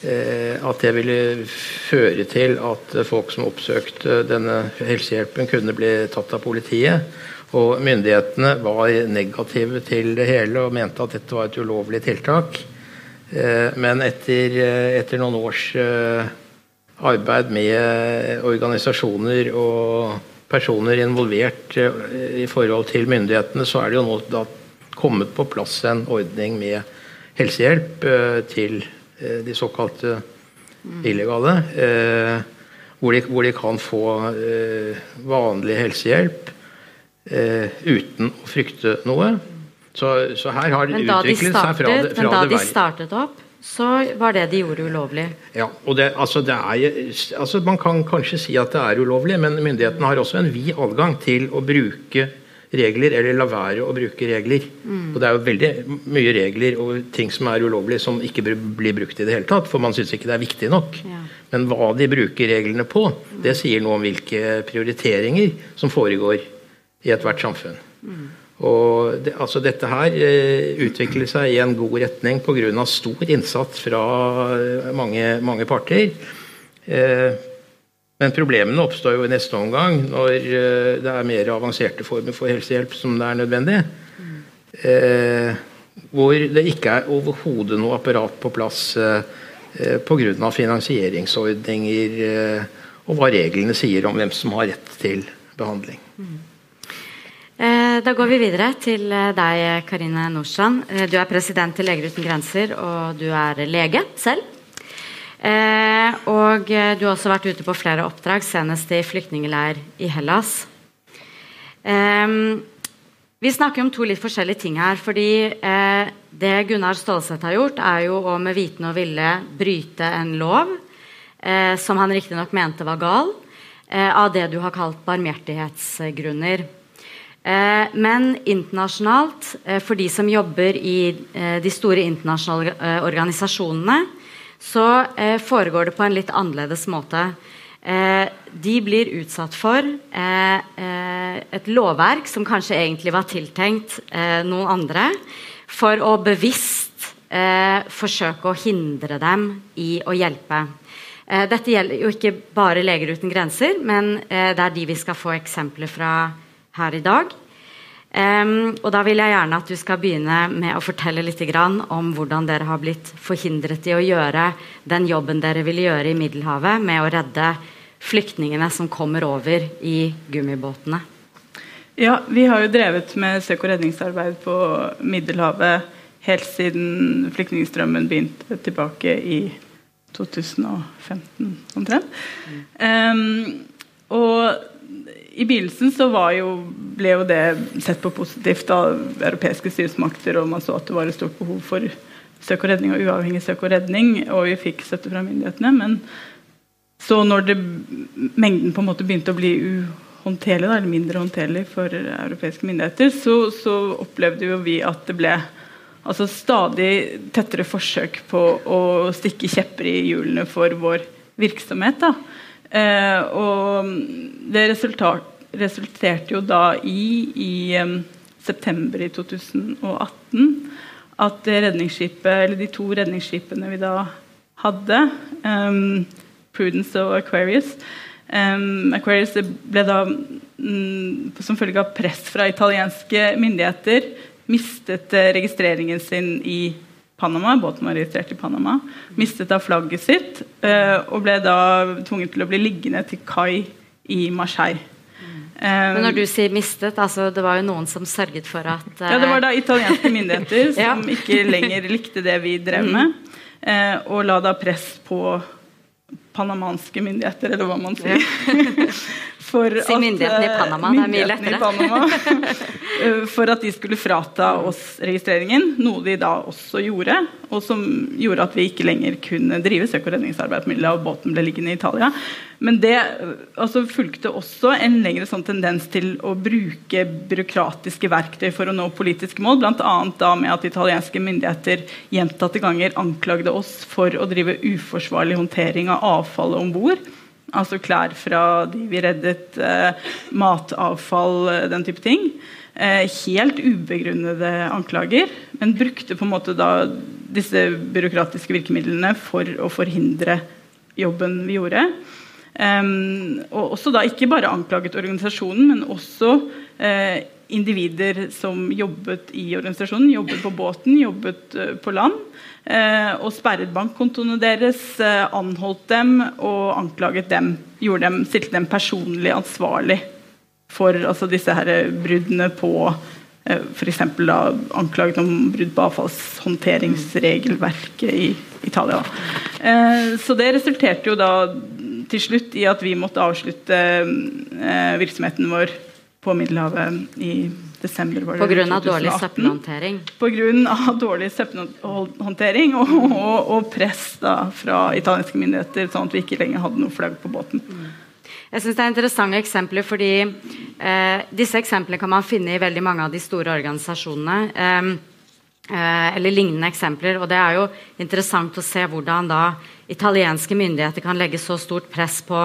at det ville føre til at folk som oppsøkte denne helsehjelpen, kunne bli tatt av politiet. Og myndighetene var negative til det hele og mente at dette var et ulovlig tiltak. Eh, men etter, eh, etter, noen års eh, arbeid med organisasjoner og personer involvert i forhold til myndighetene, så er det jo nå da kommet på plass en ordning med helsehjelp eh, til de såkalte illegale. Eh, hvor de, hvor de kan få vanlig helsehjelp eh, uten å frykte noe. Så, så her har Men da de utviklet seg fra det, fra men da det de startet opp, så var det de gjorde ulovlig. Ja, og det, altså det er, altså Man kan kanskje si at det er ulovlig, men myndighetene har også en vid adgang til å bruke regler, eller la være å bruke regler. Og Det er jo veldig mye regler og ting som er ulovlige som ikke blir brukt i det hele tatt, for man syns ikke det er viktig nok. Ja. Men hva de bruker reglene på, det sier noe om hvilke prioriteringer som foregår i ethvert samfunn. Og det, altså dette her eh, utvikler seg i en god retning pga. stor innsats fra eh, mange, mange parter. Eh, men problemene oppstår jo i neste omgang når det er mer avanserte former for helsehjelp som det er nødvendig. Hvor det ikke er overhodet noe apparat på plass eh, pga. finansieringsordninger og hva reglene sier om hvem som har rett til behandling. Eh, da går vi videre til eh, deg, Karine Nordstrand. Eh, du er president i Leger uten grenser, og du er lege selv. Og du har også vært ute på flere oppdrag, senest i flyktningleir i Hellas. Vi snakker om to litt forskjellige ting her. fordi Det Gunnar Stålseth har gjort, er jo å med viten og ville bryte en lov som han riktignok mente var gal, av det du har kalt barmhjertighetsgrunner. Eh, men internasjonalt, eh, for de som jobber i eh, de store internasjonale organisasjonene, så foregår det på en litt annerledes måte. De blir utsatt for et lovverk som kanskje egentlig var tiltenkt noen andre, for å bevisst forsøke å hindre dem i å hjelpe. Dette gjelder jo ikke bare Leger uten grenser, men det er de vi skal få eksempler fra her i dag. Um, og da vil jeg gjerne at du skal begynne med å fortelle litt grann om hvordan dere har blitt forhindret i å gjøre den jobben dere ville gjøre i Middelhavet med å redde flyktningene som kommer over i gummibåtene. Ja, vi har jo drevet med søk- og redningsarbeid på Middelhavet helt siden flyktningstrømmen begynte tilbake i 2015 omtrent. Um, og i begynnelsen så jo, ble jo det sett på positivt av europeiske styresmakter, og man så at det var et stort behov for søk og redning og uavhengig søk og redning, og vi fikk støtte fra myndighetene. Men så når det, mengden på en måte begynte å bli uhåndterlig, da, eller mindre håndterlig for europeiske myndigheter, så, så opplevde jo vi at det ble altså stadig tettere forsøk på å stikke kjepper i hjulene for vår virksomhet. da. Eh, og det resultat, resulterte jo da i, i em, september i 2018 at redningsskipet, eller de to redningsskipene vi da hadde, um, Prudence og Aquarius um, Aquarius ble da, mm, som følge av press fra italienske myndigheter, mistet eh, registreringen sin i Panama, båten var registrert i Panama, mistet da flagget sitt uh, og ble da tvunget til å bli liggende til kai i Marseille. Eh, Men når du sier mistet, altså det var jo noen som sørget for at uh... ja, det var da italienske myndigheter Ja. som ikke lenger likte det vi drev med, eh, og la da press på panamanske myndigheter, eller hva man sier. For Si myndighetene i Panama, er mye myndighetene i. Panama, eh, for at de skulle frata oss registreringen, noe de da også gjorde, og som gjorde at vi ikke lenger kunne drive søk- og redningsarbeid på Middelhavet, båten ble liggende i Italia. Men det eh, altså, fulgte også en lengre sånn tendens til å bruke byråkratiske verktøy for å nå politiske mål, bl.a. da med at italienske myndigheter gjentatte ganger anklagde oss for å drive uforsvarlig håndtering av avfallet om bord. Altså klær fra de vi reddet, eh, matavfall, eh, den type ting. Eh, helt ubegrunnede anklager, men brukte på en måte da disse byråkratiske virkemidlene for å forhindre jobben vi gjorde. Em, og også da ikke bare anklaget organisasjonen, men også individer som jobbet i organisasjonen, jobbet på båten, jobbet på land. Eh, og sperret bankkontoene deres, eh, anholdt dem og anklaget dem. Dem, Stilte dem personlig ansvarlig for altså, disse her bruddene på eh, F.eks. anklaget om brudd på avfallshåndteringsregelverket i Italia. Så det resulterte jo da til slutt i at vi måtte avslutte virksomheten vår på Middelhavet i desember. På grunn av dårlig søppelhåndtering? Av dårlig søppelhåndtering og, og, og press da, fra italienske myndigheter, sånn at vi ikke lenger hadde noe flagg på båten. Jeg synes Det er interessante eksempler, fordi eh, disse eksemplene kan man finne i veldig mange av de store organisasjonene. Eh, eh, eller lignende eksempler. og Det er jo interessant å se hvordan da italienske myndigheter kan legge så stort press på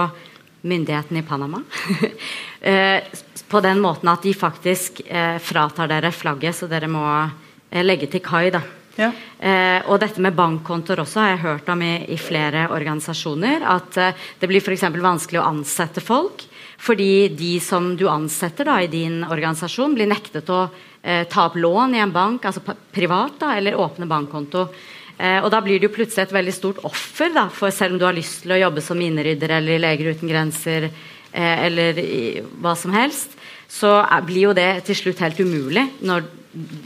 myndighetene i Panama. Eh, på den måten at de faktisk eh, fratar dere flagget, så dere må eh, legge til kai. da. Ja. Eh, og dette med bankkontoer også har jeg hørt om i, i flere organisasjoner. At eh, det blir f.eks. vanskelig å ansette folk. Fordi de som du ansetter da, i din organisasjon, blir nektet å eh, ta opp lån i en bank, altså privat, da, eller åpne bankkonto. Eh, og da blir det plutselig et veldig stort offer, da, for selv om du har lyst til å jobbe som minerydder eller Leger uten grenser eller i, hva som helst, så blir jo det til slutt helt umulig når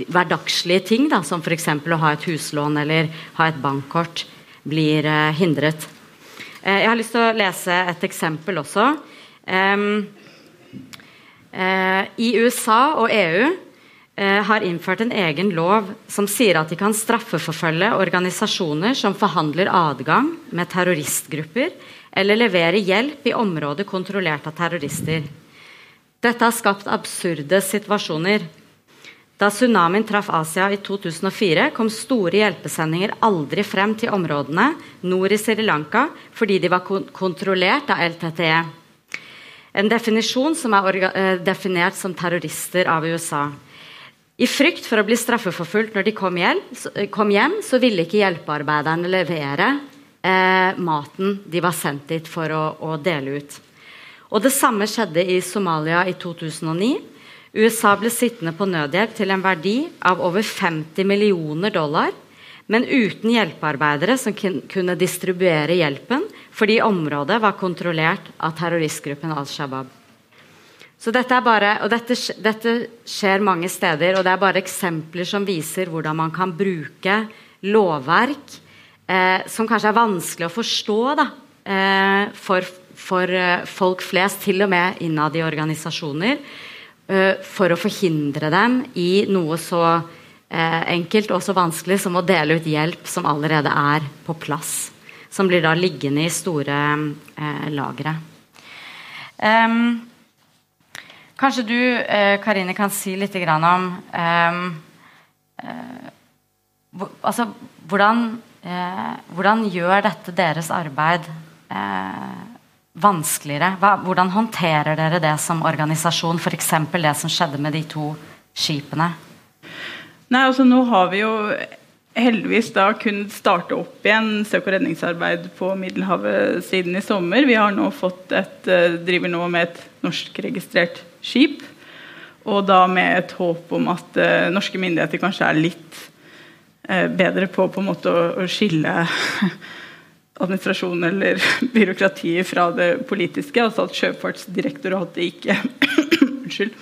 hverdagslige ting, da, som f.eks. å ha et huslån eller ha et bankkort, blir eh, hindret. Eh, jeg har lyst til å lese et eksempel også. I USA og EU Eh, har innført en egen lov som sier at de kan straffeforfølge organisasjoner som forhandler adgang med terroristgrupper eller leverer hjelp i områder kontrollert av terrorister. Dette har skapt absurde situasjoner. Da tsunamien traff Asia i 2004, kom store hjelpesendinger aldri frem til områdene nord i Sri Lanka fordi de var kontrollert av LTTE. En definisjon som er eh, definert som terrorister av USA. I frykt for å bli straffeforfulgt når de kom kom hjem så ville ikke hjelpearbeiderne levere eh, maten de var sendt dit for å, å, dele ut. Og Det samme skjedde i Somalia i 2009. USA ble sittende på nødhjelp til en verdi av over 50 millioner dollar, men uten hjelpearbeidere som kunne distribuere hjelpen fordi området var kontrollert av terroristgruppen Al Shabaab. Så dette er bare, dette, dette, skjer mange steder, og det er bare eksempler som viser hvordan man kan bruke lovverk eh, som kanskje er vanskelig å forstå da, eh, for, for eh, folk flest, til og med innad i organisasjoner, eh, for å forhindre dem i noe så eh, enkelt og så vanskelig som å dele ut hjelp som allerede er på plass. Som blir da liggende i store eh, lagre. Um, Kanskje du, eh, Karine, kan si litt om eh, altså, hvordan, hvordan, gjør dette deres arbeid eh, vanskeligere? Hva, hvordan håndterer dere det som organisasjon, f.eks. det som skjedde med de to skipene? Nei, altså Nå har vi jo heldigvis da kunnet starte opp igjen søk- og redningsarbeid på Middelhavet siden i sommer. Vi har nå fått et, eh, driver nå med et norskregistrert skip. Og da med et håp om at norske myndigheter kanskje er litt bedre på, på en måte å, skille administrasjon eller byråkrati fra det politiske. Altså at Sjøfartsdirektoratet ikke Unnskyld.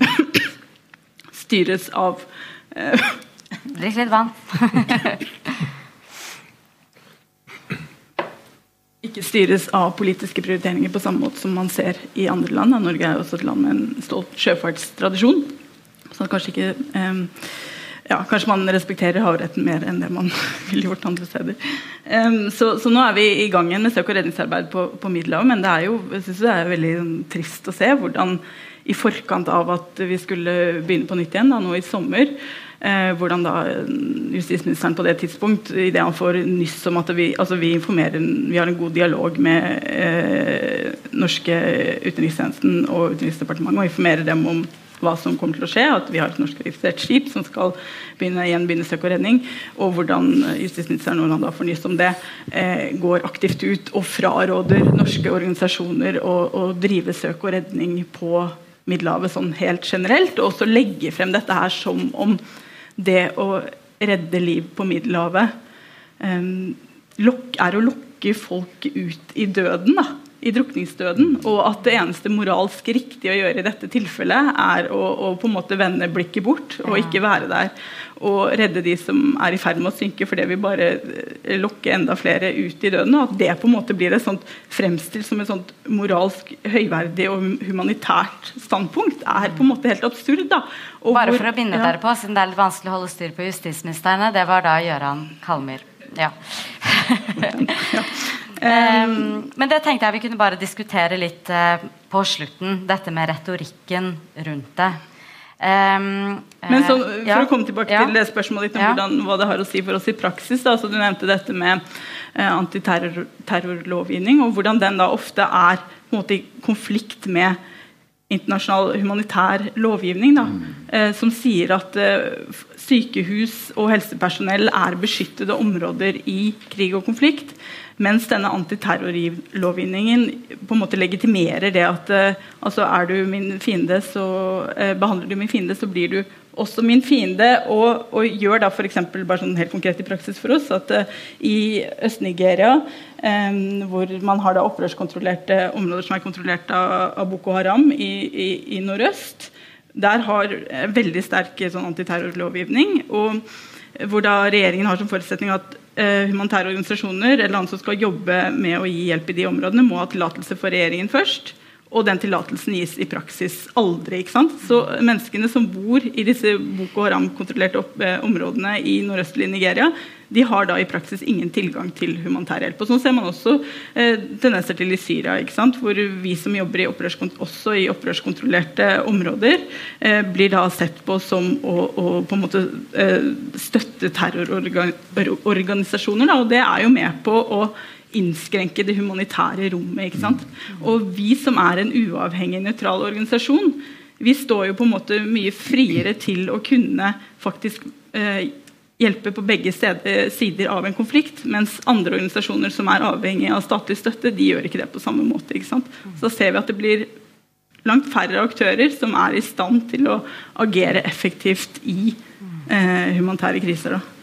styres av uh, Drikk litt vann. ikke styres av politiske prioriteringer på samme måte som man ser i andre land. Norge er også et land med en stolt sjøfartstradisjon. Så kanskje ikke um, ja, Kanskje man respekterer havretten mer enn det man ville gjort andre steder. Um, så, så, nå er vi i gang igjen med søk- og redningsarbeid på, på Middelhavet. Men det er jo jeg synes det er veldig sånn, trist å se hvordan i forkant av at vi skulle begynne på nytt igjen da, nå i sommer, Eh, hvordan da eh, justisministeren på det tidspunkt, idet han får nyss om at vi, altså vi Vi har en god dialog med eh, norske utenrikstjenesten og Utenriksdepartementet og informerer dem om hva som kommer til å skje, at vi har et norsk registrert skip som skal begynne, igjen begynne søk og redning, og hvordan justisministeren når han da fornyes om det, eh, går aktivt ut og fraråder norske organisasjoner å, å drive søk og redning på Middelhavet sånn helt generelt, og også legge frem dette her som om det å redde liv på Middelhavet um, er å lokke folk ut i døden. I drukningsdøden, og at det eneste moralsk riktige å gjøre i dette tilfellet, er å, å på en måte vende blikket bort og ikke være der og redde de som er i ferd med å synke, for det vil bare eh, lokke enda flere ut i døden. Og at det på en måte blir et sånt fremstilt som et sånt moralsk høyverdig og humanitært standpunkt, er på en måte helt absurd. da. Og bare for å binde ja. dere på, siden det er litt vanskelig å holde styr på justisministrene, det var da Gøran Kalmyr. Ja. ja. Um, men det tenkte jeg vi kunne bare diskutere litt uh, på slutten. Dette med retorikken rundt det. Um, Men så, For ja, å komme tilbake ja, til det spørsmålet ditt om ja. hvordan, hva det har å si for oss i praksis. Da, så Du nevnte dette med uh, antiterrorlovgivning, og hvordan den da ofte er måte, i konflikt med internasjonal humanitær lovgivning. Da, uh, som sier at uh, sykehus og helsepersonell er beskyttede områder i krig og konflikt. Mens denne antiterrorlovgivningen på en måte legitimerer det at uh, altså er du min fiende, så uh, behandler du min fiende, så blir du også min fiende. Og, og gjør da f.eks. bare sånn helt konkret i praksis for oss at uh, i Øst-Nigeria, hvor man har da opprørskontrollerte områder som er kontrollert av, Boko Haram i, i, i nordøst, der har veldig sterk sånn antiterrorlovgivning. og hvor da regjeringen har som forutsetning at eh, humanitære organisasjoner eller andre som skal jobbe med å gi hjelp i de områdene, må ha tillatelse for regjeringen først. Og den tillatelsen gis i praksis aldri. ikke sant? Så menneskene som bor i disse Boko Haram-kontrollerte eh, områdene i nordøstlig Nigeria, de har da i praksis ingen tilgang til humanitær hjelp. Og Sånn ser man også eh, tendenser til i Syria, ikke sant? hvor vi som jobber i også i opprørskontrollerte områder, eh, blir da sett på som å, å på en måte eh, støtte terrororganisasjoner. Og det er jo med på å innskrenke det humanitære rommet. ikke sant? Og vi som er en uavhengig, nøytral organisasjon, vi står jo på en måte mye friere til å kunne faktisk eh, hjelpe på begge sider av en konflikt, mens andre organisasjoner som er avhengig av statlig støtte, de gjør ikke det på samme måte. ikke sant? Så ser vi at det blir langt færre aktører som er i stand til å agere effektivt i eh, humanitære kriser. da.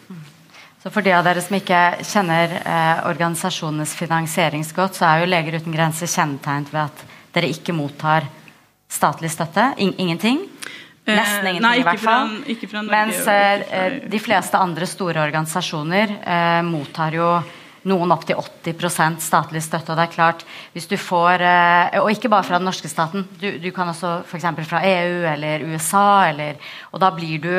Så For de av dere som ikke kjenner eh, organisasjonenes finansieringsgodt, så er jo Leger uten grenser kjennetegnet ved at dere ikke mottar statlig støtte. In ingenting. Eh, Nesten ingenting, Nei, i hvert fall. Fra, fra Norge, Mens eh, de fleste andre store organisasjoner eh, mottar jo noen opptil 80% statlig støtte. Og det er klart, hvis du får eh, Og ikke bare fra den norske staten. Du, du kan også f.eks. fra EU eller USA, eller, og da blir du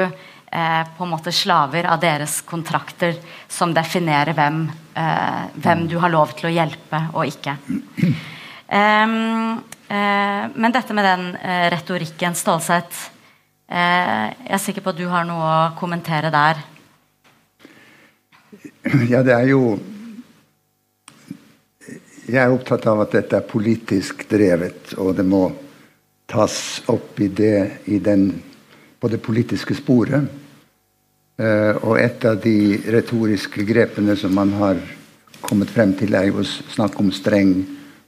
eh, på en måte slaver av deres kontrakter som definerer hvem, eh, hvem du har lov til å hjelpe og ikke. Um, uh, men dette med den uh, retorikken, Stålsett uh, Jeg er sikker på at du har noe å kommentere der. Ja, det er jo Jeg er opptatt av at dette er politisk drevet, og det må tas opp i det i den på det politiske sporet. Uh, og et av de retoriske grepene som man har kommet frem til, er jo å snakke om streng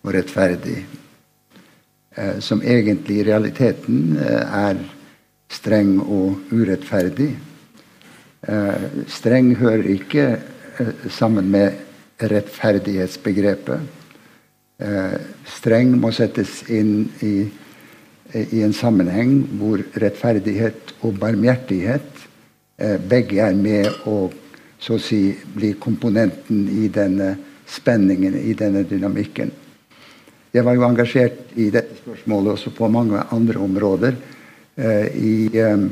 og rettferdig. Uh, som egentlig i realiteten uh, er streng og urettferdig. streng hører ikke sammen med rettferdighetsbegrepet. streng må settes inn i i en sammenheng hvor rettferdighet og barmhjertighet eh, begge er med å så å si bli komponenten i denne spenningen, i denne dynamikken. Jeg var jo engasjert i dette spørsmålet også på mange andre områder. Eh, I eh,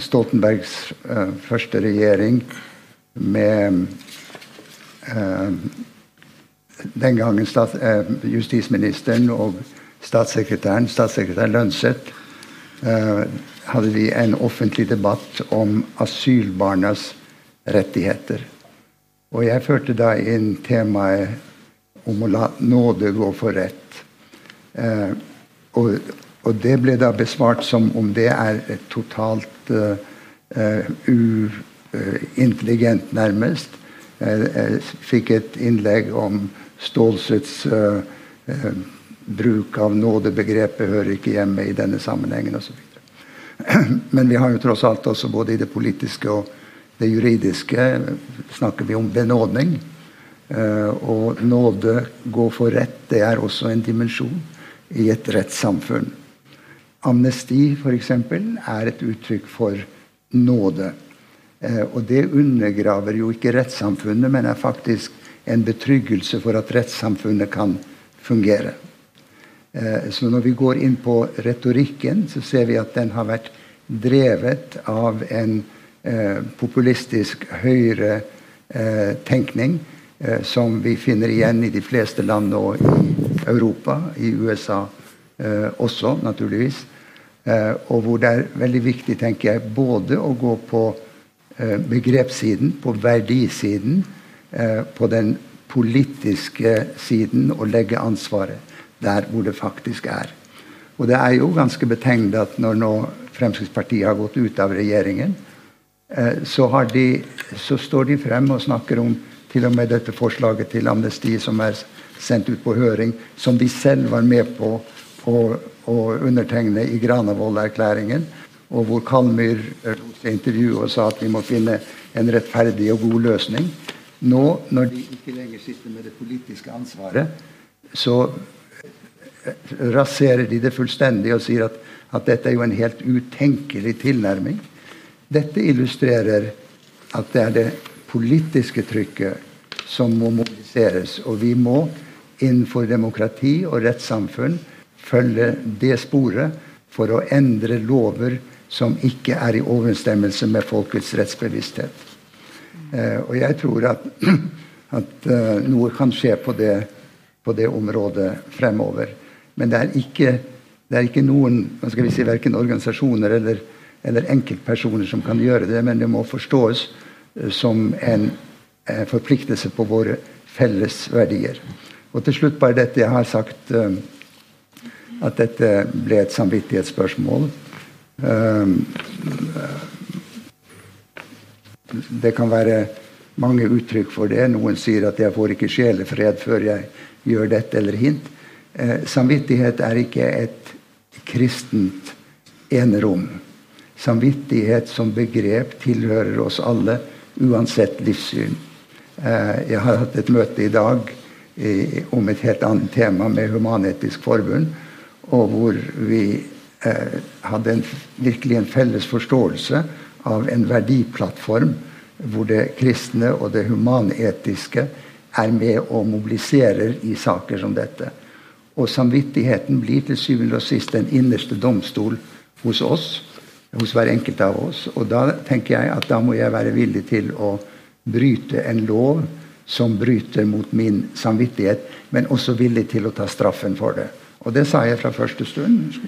Stoltenbergs første regjering med den gangen justisministeren og statssekretæren, statssekretær Lønseth, eh, hadde vi en offentlig debatt om asylbarnas rettigheter. Og jeg førte da inn temaet om å la nåde gå for rett. Eh, og, og, det ble da besvart som om det er et totalt eh, uintelligent, nærmest. Jeg fikk et innlegg om Stålsets uh, bruk av nådebegrepet hører ikke hjemme i denne sammenhengen osv. Men vi har jo tross alt også både i det politiske og det juridiske snakker vi om benådning. Og nåde, gå for rett, det er også en dimensjon i et rettssamfunn. Amnesti f.eks. er et uttrykk for nåde. Og det undergraver jo ikke rettssamfunnet, men er faktisk en betryggelse for at rettssamfunnet kan fungere. Så når vi går inn på retorikken, så ser vi at den har vært drevet av en populistisk høyretenkning Eh, som vi finner igjen i de fleste land nå i Europa, i USA eh, også, naturligvis. Eh, og hvor det er veldig viktig, tenker jeg, både å gå på begrepssiden, på verdisiden, på den politiske siden og legge ansvaret der hvor det faktisk er. Og det er jo ganske betegnet at når nå Fremskrittspartiet har gått ut av regjeringen, så, de, så står de frem og snakker om til og med dette forslaget til amnesti som er sendt ut på høring, som de selv var med på å, undertegne i Granavolden-erklæringen, og hvor Kalmyr intervjuet og sa at vi må finne en rettferdig og god løsning. Nå, når de ikke lenger sitter med det politiske ansvaret, så raserer de det fullstendig og sier at, at dette er jo en helt utenkelig tilnærming. Dette illustrerer at det er det politiske trykket som må mobiliseres. Og vi må innenfor demokrati og rettssamfunn følge det sporet for å endre lover som ikke er i overensstemmelse med folkets rettsbevissthet. Eh, og jeg tror at, at uh, noe kan skje på det, på det, området fremover. Men det er ikke, det er ikke noen hva skal vi si, verken organisasjoner eller, eller enkeltpersoner som kan gjøre det, men det må forstås som en eh, forpliktelse på våre felles verdier. Og til slutt bare dette. Jeg har sagt uh, at dette ble et samvittighetsspørsmål. Det kan være mange uttrykk for det. Noen sier at 'jeg får ikke sjelefred før jeg gjør dette eller hint'. Uh, samvittighet er ikke et kristent enerom. Samvittighet som begrep tilhører oss alle uansett livssyn. Eh, jeg har hatt et møte i dag om et helt annet tema med Human-Etisk Forbund, og hvor vi eh, hadde en, virkelig en felles forståelse av en verdiplattform hvor det kristne og det humanetiske er med og mobiliserer i saker som dette. Og samvittigheten blir til syvende og sist den innerste domstol hos oss hos hver enkelt av oss. Og da tenker jeg at da må jeg være villig til å bryte en lov som bryter mot min samvittighet, men også villig til å ta straffen for det. Og det sa jeg fra første stund.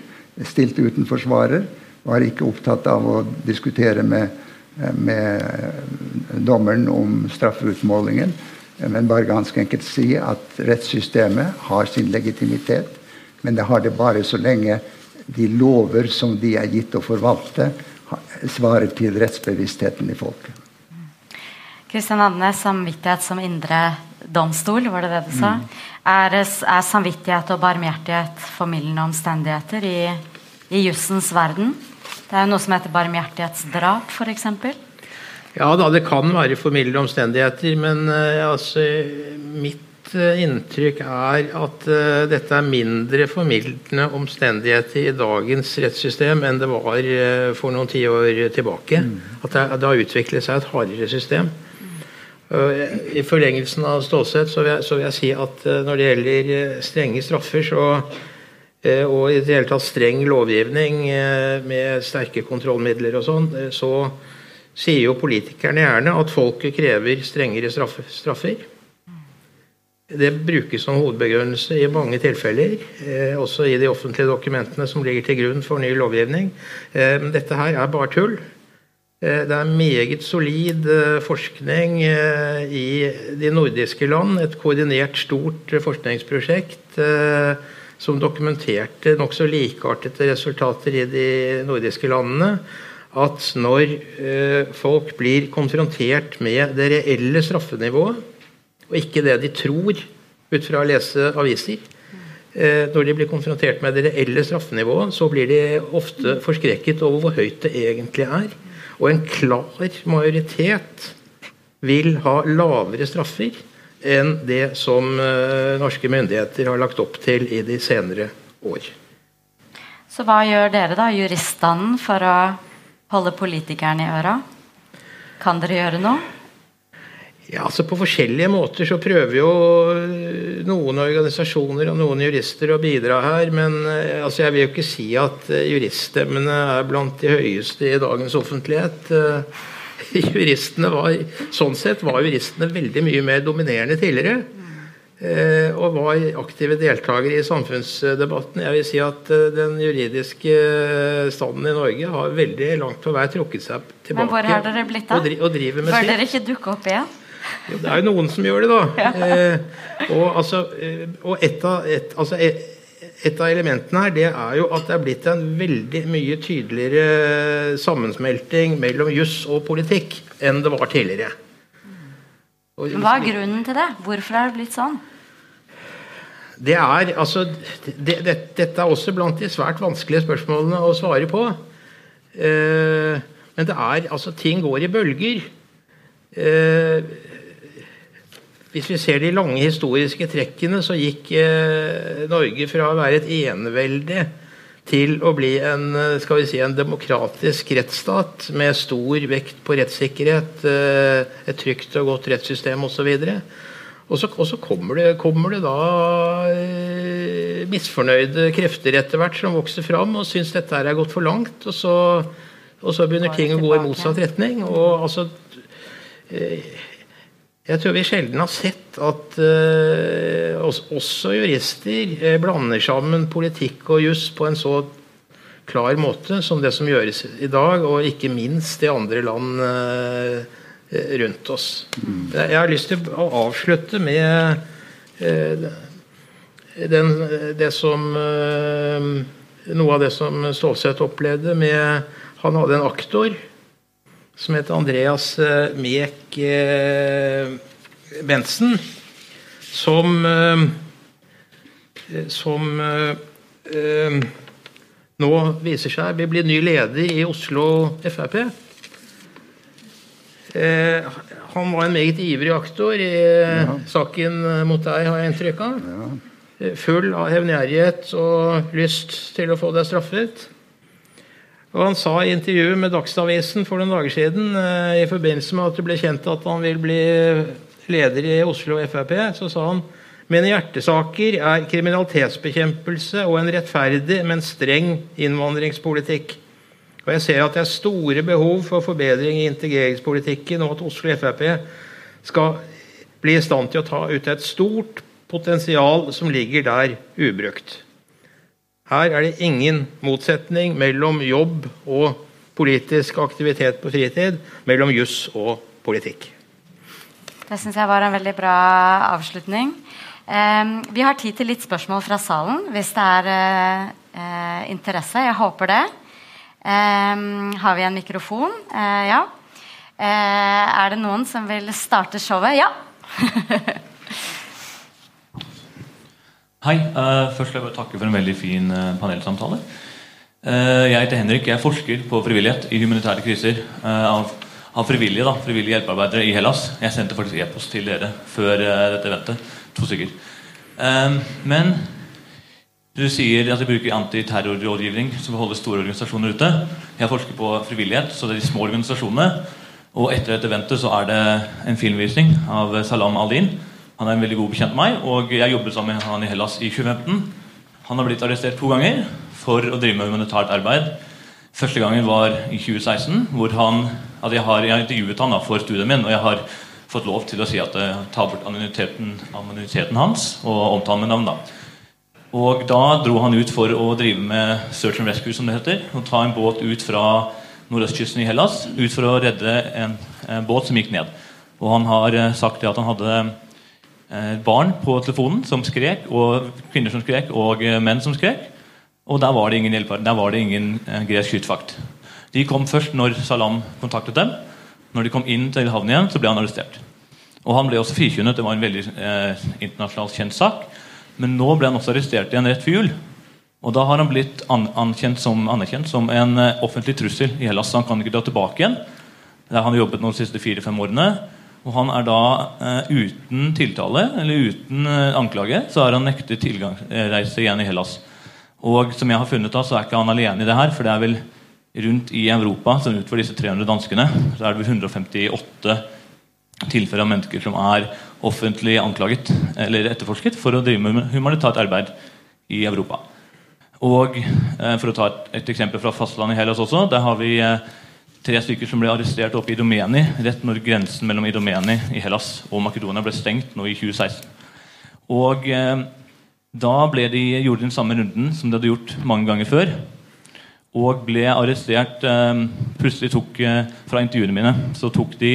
Stilte uten forsvarer. Var ikke opptatt av å diskutere med, med dommeren om straffeutmålingen, men bare ganske enkelt si at rettssystemet har sin legitimitet, men det har det bare så lenge de lover som de er gitt å forvalte, svarer til rettsbevisstheten i folket. Kristian Andenes, samvittighet som indre domstol, var det det du sa? Mm. Er, er, samvittighet og barmhjertighet formildende omstendigheter i, i jussens verden? Det er jo noe som heter barmhjertighetsdrap, f.eks. Ja da, det kan være formildende omstendigheter, men uh, altså, mitt Eh, inntrykk er at uh, dette er mindre formildende omstendigheter i dagens rettssystem enn det var uh, for noen tiår tilbake. Mm. At det, det, har utviklet seg et hardere system. Uh, I forlengelsen av Stålsett så, så, vil jeg si at når det gjelder strenge straffer, så, og i det hele tatt streng lovgivning med sterke kontrollmidler og sånn, så sier jo politikerne gjerne at folket krever strengere straffer. Det brukes som hovedbegrunnelse i mange tilfeller, eh, også i de offentlige dokumentene som ligger til grunn for ny lovgivning. Eh, dette her er bare tull. Eh, det er meget solid eh, forskning eh, i de nordiske land. Et koordinert, stort forskningsprosjekt eh, som dokumenterte nokså likeartede resultater i de nordiske landene. At når folk blir konfrontert med det reelle straffenivået og ikke det de tror ut fra å lese aviser. Eh, når de blir konfrontert med det reelle straffenivået, så blir de ofte forskrekket over hvor høyt det egentlig er. Og en klar majoritet vil ha lavere straffer enn det som eh, norske myndigheter har lagt opp til i de senere år. Så hva gjør dere, da, juriststanden, for å holde politikerne i øra? Kan dere gjøre noe? Ja, altså På forskjellige måter så prøver jo eh, noen organisasjoner og noen jurister å bidra her. Men eh, altså jeg vil jo ikke si at eh, juriststemmene er blant de høyeste i dagens offentlighet. Juristene var, Sånn sett var juristene veldig mye mer dominerende tidligere. Og var aktive deltakere i samfunnsdebatten. Jeg vil si at den juridiske standen i Norge har veldig langt på vei trukket seg tilbake. Men hvor har dere blitt av? Og, driver med Bør dere ikke dukke opp igjen? Jo, det er jo noen som gjør det, da. Eh, og, altså, eh, og et, av, et, altså, et, et, av, elementene her det er jo at det er blitt en veldig mye tydeligere sammensmelting mellom juss og politikk enn det var tidligere. Og, Hva er grunnen til det? Hvorfor er det blitt sånn? Det er, altså, det, det, dette er også blant de svært vanskelige spørsmålene å svare på. Eh, men det er, altså, ting går i bølger. Eh, hvis vi ser de lange historiske trekkene, så gikk eh, Norge fra å være et enevelde til å bli en, eh, skal vi si, en demokratisk rettsstat med stor vekt på rettssikkerhet, eh, et trygt og godt rettssystem osv. Og så, og så kommer, det, kommer, det, da eh, misfornøyde krefter etter hvert som vokser fram og syns dette her er gått for langt. Og så, og så begynner ting å gå i motsatt retning. og altså eh, jeg tror vi sjelden har sett at eh, også jurister eh, blander sammen politikk og juss på en så klar måte som det som gjøres i dag, og ikke minst i andre land uh, rundt oss. Jeg har lyst til å avslutte med den, det som Noe av det som Stålsett opplevde med Han hadde en aktor som heter Andreas eh, Mek eh, Bentsen, som eh, som nå viser seg vil bli ny leder i Oslo Frp. Han var en meget ivrig aktor i ja. saken mot deg, har jeg inntrykk av. Ja. Full av hevngjerrighet og lyst til å få deg straffet. Og Han sa i intervjuet med Dagsavisen for noen dager siden eh, i forbindelse med at det ble kjent at han vil bli leder i Oslo Frp, så sa han mine hjertesaker er kriminalitetsbekjempelse og en rettferdig, men streng innvandringspolitikk. Og jeg ser at det er store behov for forbedring i integreringspolitikken, og at Oslo Frp skal bli i stand til å ta ut et stort potensial som ligger der ubrukt. Her er det ingen motsetning mellom jobb og politisk aktivitet på fritid, mellom juss og politikk. Det syns jeg var en veldig bra avslutning. Eh, vi har tid til litt spørsmål fra salen, hvis det er eh, interesse. Jeg håper det. Eh, har vi en mikrofon? Eh, ja. Eh, er det noen som vil starte showet? Ja. Hei. Uh, først vil jeg bare takke for en veldig fin panelsamtale. Jeg heter Henrik. Jeg er forsker på frivillighet i humanitære kriser. Av, frivillige da, frivillige hjelpearbeidere i Hellas. Jeg sendte faktisk e-post til dere før dette eventet. To stykker. men du sier at de bruker antiterrorrådgivning som holder store organisasjoner ute. Jeg forsker på frivillighet, så det er de små organisasjonene. Og etter dette eventet så er det en filmvisning av Salam Aldin han er en veldig god bekjent av meg, og jeg jobbet sammen med han i Hellas i 2015. Han har blitt arrestert to ganger for å drive med humanitært arbeid. Første gangen var i 2016, hvor han, at jeg, har, jeg har intervjuet han da, for studien min, og jeg har fått lov til å si at jeg tar bort anonymiteten, anonymiteten hans og omtale med navn. da. Og Da dro han ut for å drive med search and rescue, som det heter. og Ta en båt ut fra nordøstkysten i Hellas ut for å redde en, en båt som gikk ned. Og Han har eh, sagt at han hadde Eh, barn på telefonen som skrek, og kvinner som skrek, og eh, menn som skrek. Og der var det ingen hjelper, der var det ingen gresk kystvakt. De kom først når Salam kontaktet dem. Når de kom inn til havnen igjen, så ble han arrestert. Og Han ble også frikjønnet. Det var en veldig eh, internasjonalt kjent sak. Men nå ble han også arrestert igjen rett før jul. Og da har han blitt an som, anerkjent som en eh, offentlig trussel i Hellas. Så han kan ikke dra tilbake igjen. Der han har jobbet nå de siste fire-fem årene. Og han er da eh, uten tiltale eller uten eh, anklage så har han nektet tilgangsreise igjen i Hellas. Og som jeg har funnet da, så er ikke han alene i det her. For det er vel rundt i Europa, som utover disse 300 danskene, så er det vel 158 tilfeller av mennesker som er offentlig anklaget eller etterforsket for å drive med humanitært arbeid i Europa. Og eh, For å ta et, et, eksempel fra fastlandet i Hellas også. Der har vi eh, tre stykker som ble arrestert oppe i Idomeni rett når grensen mellom Idomeni i Hellas og Makedonia ble stengt nå i 2016. Og eh, Da de, gjorde de den samme runden som de hadde gjort mange ganger før. Og ble arrestert eh, Plutselig tok eh, fra intervjuene mine så tok de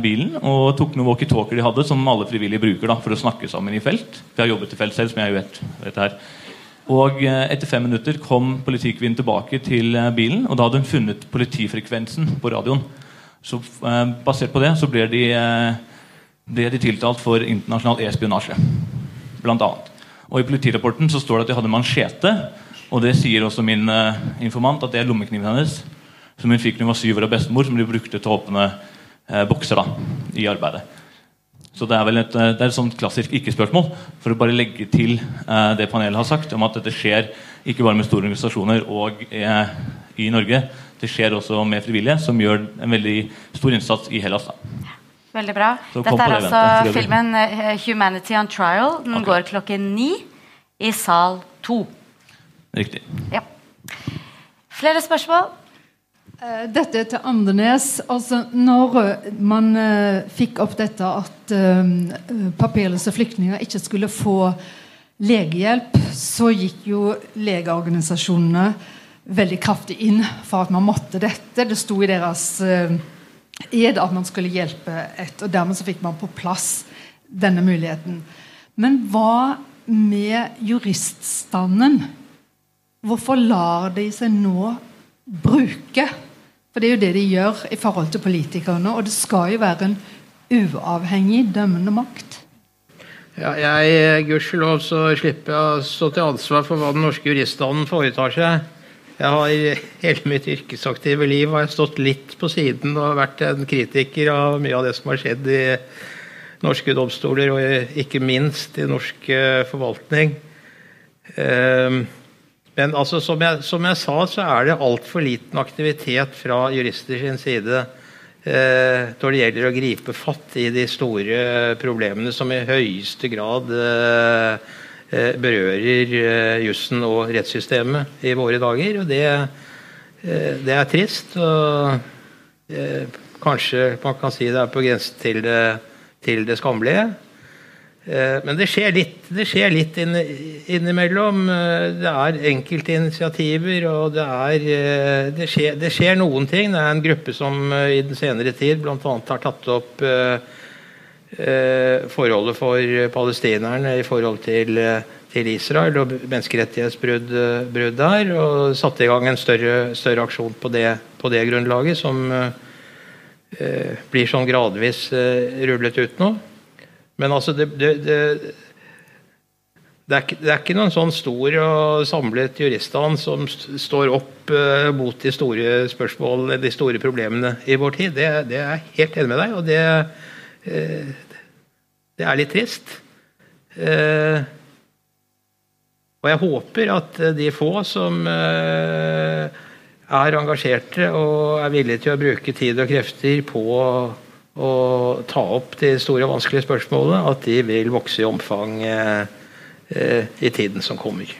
bilen og tok noen walkietalkier de hadde, som alle frivillige bruker da, for å snakke sammen i felt. Vi har jobbet i felt selv, som jeg vet. vet her. Og eh, Etter fem minutter kom politikvinnen tilbake til eh, bilen, og da hadde hun funnet politifrekvensen på radioen. Så eh, Basert på det så ble de, eh, ble de tiltalt for internasjonal e-spionasje. Blant annet. Og I politirapporten så står det at de hadde mansjete, og det sier også min eh, informant at det er lommekniven hennes, som hun fikk da hun var syv år av bestemor, som de brukte til å åpne eh, bokser da, i arbeidet. Så Det er vel et, eh, det er et sånt klassisk ikke-spørsmål for å bare legge til eh, det panelet har sagt om at dette skjer ikke bare med store organisasjoner og eh, i Norge. Det skjer også med frivillige, som gjør en veldig stor innsats i Hellas. Da. Veldig bra. Dette er det altså eventet, filmen uh, 'Humanity on Trial'. Den okay. går klokken ni i sal to. Riktig. Ja. Flere spørsmål? Eh, dette til Andenes. altså Når man uh, fikk opp dette at papirløse flyktninger ikke skulle få legehjelp, så gikk jo legeorganisasjonene veldig kraftig inn for at man måtte dette. Det sto i deres ed at man skulle hjelpe et, og dermed så fikk man på plass denne muligheten. Men hva med juriststanden? Hvorfor lar de seg nå bruke for det er jo det de gjør i forhold til politikerne. Og det skal jo være en uavhengig dømmende makt. Ja, jeg, Gudskjelov så slipper jeg å stå til ansvar for hva den norske juriststanden foretar seg. Jeg har Hele mitt yrkesaktive liv har jeg stått litt på siden og vært en kritiker av mye av det som har skjedd i norske domstoler, og ikke minst i norsk eh, forvaltning. Um, men altså, som, jeg, som, jeg, sa, så er det altfor liten aktivitet fra jurister sin side eh, når det gjelder å gripe fatt i de store problemene som i høyeste grad eh, eh berører eh, jussen og rettssystemet i våre dager. Og det, eh, det er trist. og eh, Kanskje man kan si det er på grensen til det, til det skammelige. Eh, men det skjer litt, det skjer litt innimellom. Eh, det er enkelte initiativer, og det, er, eh, det, skjer, det, skjer, noen ting. Det er en gruppe som i den senere tid bl.a. har tatt opp forholdet for palestinerne i forhold til, til Israel og menneskerettighetsbrudd der. Og satte i gang en større, større aksjon på det, på det, grunnlaget, som blir sånn gradvis rullet ut nå. Men altså, det, det, det, det, er ikke, det er ikke noen sånn stor og samlet juriststand som står opp uh, mot de store spørsmålene, de store problemene i vår tid. Det, det er jeg helt enig med deg, og det, uh, det er litt trist. Uh, og jeg håper at de få som er engasjerte og er villige til å bruke tid og krefter på å ta opp de store og vanskelige spørsmålene, at de vil vokse i omfang eh, eh, i tiden som kommer.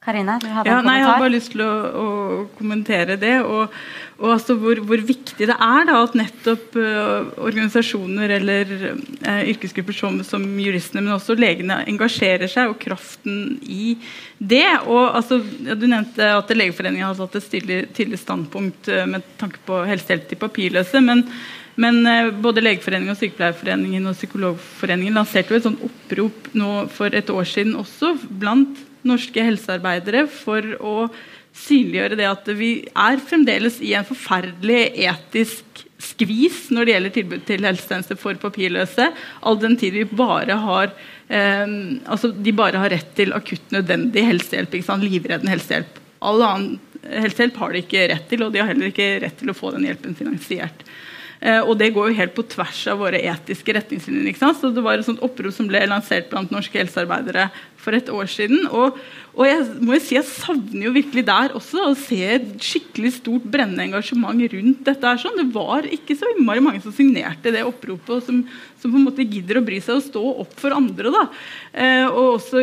Karina, du hadde ja, en kommentar? Nei, jeg hadde bare lyst til å, å kommentere det. Og, og altså hvor, hvor, viktig det er da, at nettopp uh, organisasjoner eller uh, yrkesgrupper som, som, juristene, men også legene, engasjerer seg, og kraften i det. Og altså, ja, Du nevnte at Legeforeningen har tatt et tydelig standpunkt uh, med tanke på helsehjelp til papirløse. men men eh, både Legeforeningen, og Sykepleierforeningen og Psykologforeningen lanserte jo et sånt opprop for et år siden også blant norske helsearbeidere for å synliggjøre det at vi er fremdeles i en forferdelig etisk skvis når det gjelder tilbud til helsetjenester for papirløse, all den tid vi bare har eh, altså de bare har rett til akutt nødvendig helsehjelp. Livreddende helsehjelp. All annen helsehjelp har de ikke rett til, og de har heller ikke rett til å få den hjelpen finansiert. Eh, og det går jo helt på tvers av våre etiske retningslinjer. ikke sant? Så Det var et sånt opprop som ble lansert blant norske helsearbeidere for et år siden. Og, og jeg må jo si jeg savner jo virkelig der også å se et skikkelig stort brennende engasjement rundt dette. her sånn. Det var ikke så innmari mange som signerte det oppropet, og som, som, på en måte gidder å bry seg og stå opp for andre. da. Eh, og også,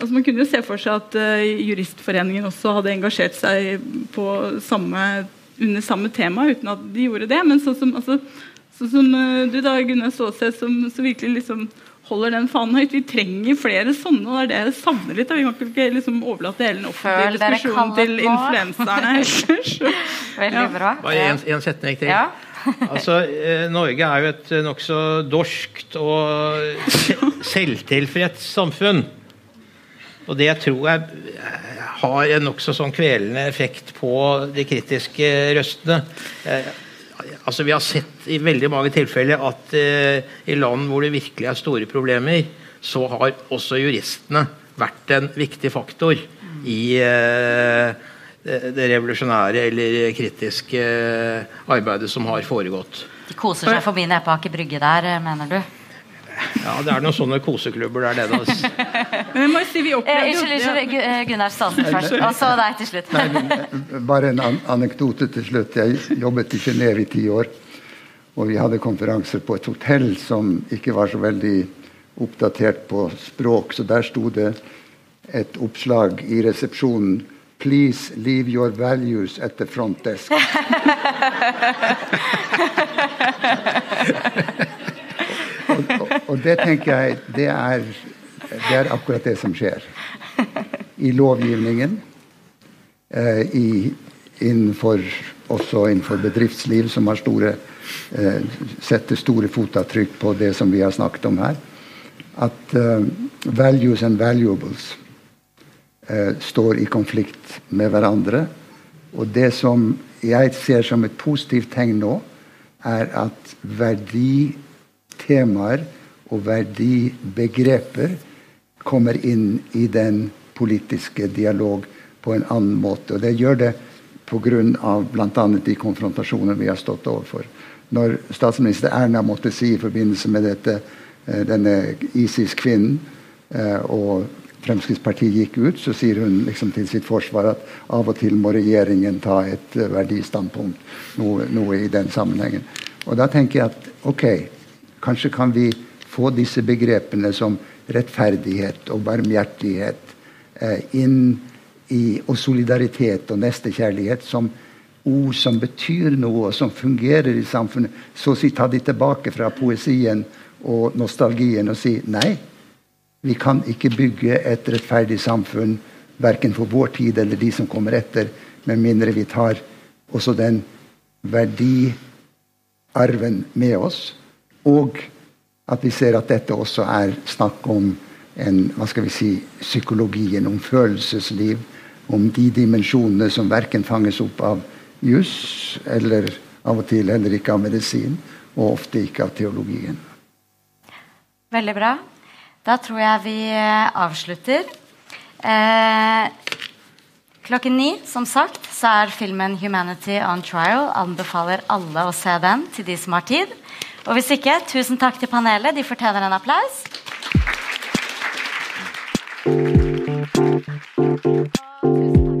altså Man kunne jo se for seg at eh, Juristforeningen også hadde engasjert seg på samme, under samme tema, uten at de gjorde det. Men sånn som, altså, sånn som uh, du da, Gunnar Stålseth, som, så virkelig liksom holder den fanen høyt. Vi trenger flere sånne, og det er det jeg savner litt. Vi kan ikke liksom overlate hele den offentlige diskusjonen til influenserne. Veldig bra. Bare en, en setning til. Ja. altså, eh, Norge er jo et eh, nokså dorskt og selvtilfreds samfunn. Og det jeg tror jeg eh, har en nokså sånn kvelende effekt på de kritiske røstene. Eh, altså Vi har sett i veldig mange tilfeller at eh, i land hvor det virkelig er store problemer, så har også juristene vært en viktig faktor i eh, det revolusjonære eller kritiske arbeidet som har foregått. De koser seg forbi nede på Aker Brygge der, mener du? Ja, det er noen sånne koseklubber der nede. Altså. Men må si vi eh, Unnskyld, unnskyld eh, Gunnar Stansen først, og så deg til slutt. Nei, bare en an anekdote til slutt. Jeg jobbet i Genéve i ti år. Og vi hadde konferanser på et hotell som ikke var så veldig oppdatert på språk, så der sto det et oppslag i resepsjonen Please leave your values at the front desk. og, det tenker jeg det er, det er, akkurat det som skjer. I lovgivningen, eh, i, innenfor, også innenfor bedriftsliv, som har store, eh, setter store fotavtrykk på det som vi har snakket om her. At eh, values and valuables eh, står i konflikt med hverandre. Og det som jeg ser som et positivt tegn nå, er at verdi temaer og verdibegreper kommer inn i den politiske dialog på en annen måte. Og det gjør det pga. bl.a. de konfrontasjoner vi har stått overfor. Når statsminister Erna måtte si i forbindelse med dette, eh, denne ISIS-kvinnen eh, og Fremskrittspartiet gikk ut, så sier hun liksom til sitt forsvar at av og til må regjeringen ta et eh, verdistandpunkt. Noe, noe i den sammenhengen. Og da tenker jeg at ok, Kanskje kan vi få disse begrepene som rettferdighet og barmhjertighet eh, inn i, og solidaritet og nestekjærlighet som ord som betyr noe, og som fungerer i samfunnet. Så å si ta de tilbake fra poesien og nostalgien og si nei. Vi kan ikke bygge et rettferdig samfunn verken for vår tid eller de som kommer etter, med mindre vi tar også den verdiarven med oss og at vi ser at dette også er snakk om en, hva skal vi si, psykologien, om følelsesliv, om de dimensjonene som verken fanges opp av juss, eller av og til heller ikke av medisin, og ofte ikke av teologien. Veldig bra. Da tror jeg vi eh, avslutter. Eh, klokken ni, som sagt, så er filmen 'Humanity on Trial'. Anbefaler alle å se den til de som har tid. Og hvis ikke, tusen takk til panelet. De fortjener en applaus. Og tusen.